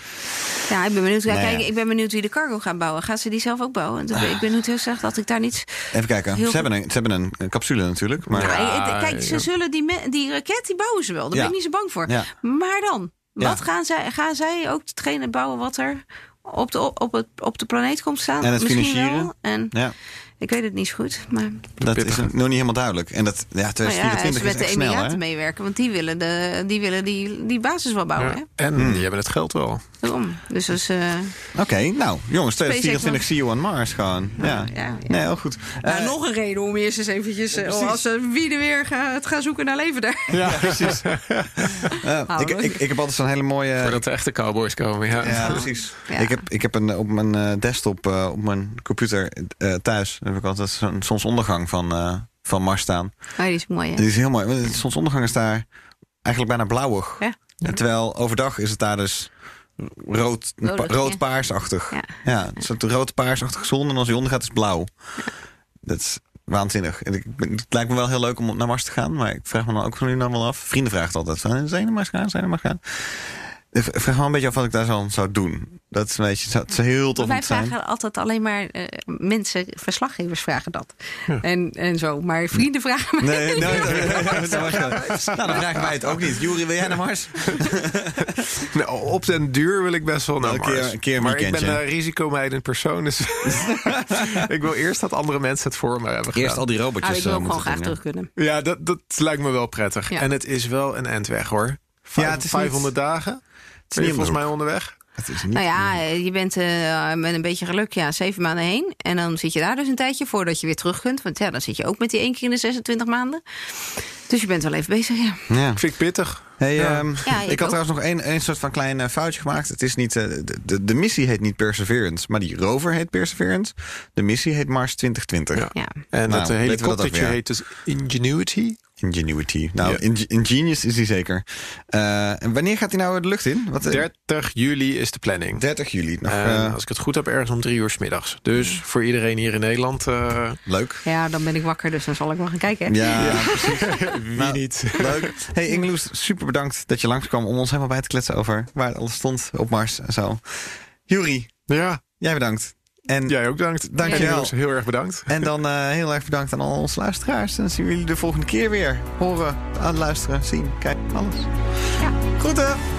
[SPEAKER 2] Ja, ik ben benieuwd.
[SPEAKER 1] Nou ja.
[SPEAKER 2] kijk, ik ben benieuwd wie de cargo gaat bouwen. Gaat ze die zelf ook bouwen? Want Ik ben nu heel zeg dat ik daar niets.
[SPEAKER 1] Even kijken. Ze hebben, een, ze hebben een, een capsule natuurlijk. Maar
[SPEAKER 2] kijk, ze
[SPEAKER 3] ja.
[SPEAKER 2] zullen die, me- die raket die bouwen ze wel. Daar
[SPEAKER 1] Ja.
[SPEAKER 2] ben ik niet zo bang voor.
[SPEAKER 1] Ja.
[SPEAKER 2] Maar dan,
[SPEAKER 1] Ja.
[SPEAKER 2] wat gaan zij? Gaan zij ook hetgene bouwen wat er op de, op het, op de planeet komt staan?
[SPEAKER 1] En het
[SPEAKER 2] Misschien
[SPEAKER 1] financieren.
[SPEAKER 2] Wel. En
[SPEAKER 1] ja,
[SPEAKER 2] ik weet het niet zo goed. Maar
[SPEAKER 1] dat is nog niet helemaal duidelijk. En dat, ja,
[SPEAKER 2] nou ja,
[SPEAKER 1] 2024
[SPEAKER 2] ze
[SPEAKER 1] is
[SPEAKER 2] met de
[SPEAKER 1] echt
[SPEAKER 2] Emiraten meewerken, want die willen, de, die, willen die, die basis wel bouwen.
[SPEAKER 3] Ja.
[SPEAKER 2] Hè?
[SPEAKER 3] En
[SPEAKER 1] Hmm.
[SPEAKER 3] die hebben het geld wel.
[SPEAKER 2] Daarom. Dus dat is. eh,
[SPEAKER 1] Oké, nou jongens, 2024
[SPEAKER 2] SpaceX
[SPEAKER 1] see you on Mars gewoon. Ja,
[SPEAKER 2] ja, ja.
[SPEAKER 1] Nee, heel goed.
[SPEAKER 2] nou,
[SPEAKER 1] Eh,
[SPEAKER 2] nog een reden om eerst eens eventjes. eh, als uh, wie er weer gaat gaan zoeken naar leven daar.
[SPEAKER 1] Ja, precies. Ik, ik, ik heb altijd zo'n hele mooie...
[SPEAKER 3] Voordat de echte cowboys komen. Ja.
[SPEAKER 1] Ja, precies.
[SPEAKER 2] Ja.
[SPEAKER 1] Ik heb, ik heb een, op mijn eh, desktop, eh, op mijn computer eh, thuis... heb ik altijd zo'n zonsondergang van, eh, van Mars staan.
[SPEAKER 2] Oh, die is mooi, hè?
[SPEAKER 1] Die is heel mooi. want De zonsondergang is daar eigenlijk bijna blauwig. Terwijl overdag is het daar dus rood, rood-paarsachtig.
[SPEAKER 2] Ja.
[SPEAKER 1] Ja, een soort rood-paarsachtige zon. En als die ondergaat is het blauw. Dat is waanzinnig. En ik, het lijkt me wel heel leuk om naar Mars te gaan. Maar ik vraag me dan ook nu dan wel af. Vrienden vragen altijd van, zijn je naar Mars gaan? Zijn je naar Mars gaan? Ik vraag me wel een beetje af wat ik daar zo zou doen. Dat is een beetje, het zou heel tof
[SPEAKER 2] Wij
[SPEAKER 1] te zijn.
[SPEAKER 2] vragen altijd alleen maar eh, mensen, verslaggevers vragen dat. En, en zo. Maar vrienden vragen mij.
[SPEAKER 1] Nee, nee, nee, dat. Nou, dan vragen wij het ook niet. Jury, wil jij naar Mars?
[SPEAKER 3] Nou, op den duur wil ik best wel naar
[SPEAKER 1] Een keer-
[SPEAKER 3] Mars.
[SPEAKER 1] een keer
[SPEAKER 3] maar ik ben een risicomijdend persoon. Dus ik wil eerst dat andere mensen het voor me hebben gedaan.
[SPEAKER 1] Eerst al die
[SPEAKER 2] Ah,
[SPEAKER 1] robotjes
[SPEAKER 2] ik wil
[SPEAKER 1] eh,
[SPEAKER 2] ook gewoon graag
[SPEAKER 1] doen,
[SPEAKER 2] terug kunnen.
[SPEAKER 3] Ja, dat, dat lijkt me wel prettig.
[SPEAKER 2] Ja.
[SPEAKER 3] En het is wel een endweg hoor. Vijf,
[SPEAKER 1] Ja, het is
[SPEAKER 3] 500 dagen. Ben je
[SPEAKER 1] niet
[SPEAKER 3] volgens mij onderweg?
[SPEAKER 1] Het is niet...
[SPEAKER 2] Nou ja, eh, je bent eh, met een beetje geluk ja, zeven maanden heen. En dan zit je daar dus een tijdje voordat je weer terug kunt. Want ja, dan zit je ook met die één keer in de 26 maanden. Dus je bent wel even bezig, ja.
[SPEAKER 1] Ja.
[SPEAKER 3] Vind ik pittig.
[SPEAKER 1] Hey,
[SPEAKER 3] Ja.
[SPEAKER 1] ehm,
[SPEAKER 2] Ja,
[SPEAKER 1] ik,
[SPEAKER 2] ik
[SPEAKER 1] had
[SPEAKER 2] ook.
[SPEAKER 1] trouwens nog één, één soort van klein eh, foutje gemaakt. Het is niet, de, de, de missie heet niet Perseverance, maar die rover heet Perseverance. De missie heet Mars 2020.
[SPEAKER 3] Ja.
[SPEAKER 2] ja.
[SPEAKER 3] En
[SPEAKER 1] Nou,
[SPEAKER 3] dat helikoptertje heet dus Ingenuity.
[SPEAKER 1] Ingenuity. Nou,
[SPEAKER 3] Ja.
[SPEAKER 1] Ingenious is die zeker. Eh, en wanneer gaat hij nou de lucht in? Wat, eh,
[SPEAKER 3] 30 juli is de planning.
[SPEAKER 1] 30 juli. Nog, eh,
[SPEAKER 3] als ik het goed heb, ergens om drie uur 's middags. Dus voor iedereen hier in Nederland, eh,
[SPEAKER 1] leuk.
[SPEAKER 2] ja, dan ben ik wakker, dus dan zal ik wel gaan kijken.
[SPEAKER 1] Ja,
[SPEAKER 3] wie
[SPEAKER 1] Nou,
[SPEAKER 3] niet?
[SPEAKER 1] leuk. Hey Ingeloes, super bedankt dat je langskwam om ons helemaal bij te kletsen over waar alles stond op Mars en zo. Jury,
[SPEAKER 3] Ja,
[SPEAKER 1] jij bedankt. En
[SPEAKER 3] jij ook bedankt.
[SPEAKER 1] Dankjewel.
[SPEAKER 3] En Niels, Heel erg bedankt.
[SPEAKER 1] En dan eh, heel erg bedankt aan al onze luisteraars. En dan zien we jullie de volgende keer weer. Horen, aan luisteren, zien, kijken, alles.
[SPEAKER 2] Ja.
[SPEAKER 1] Groeten!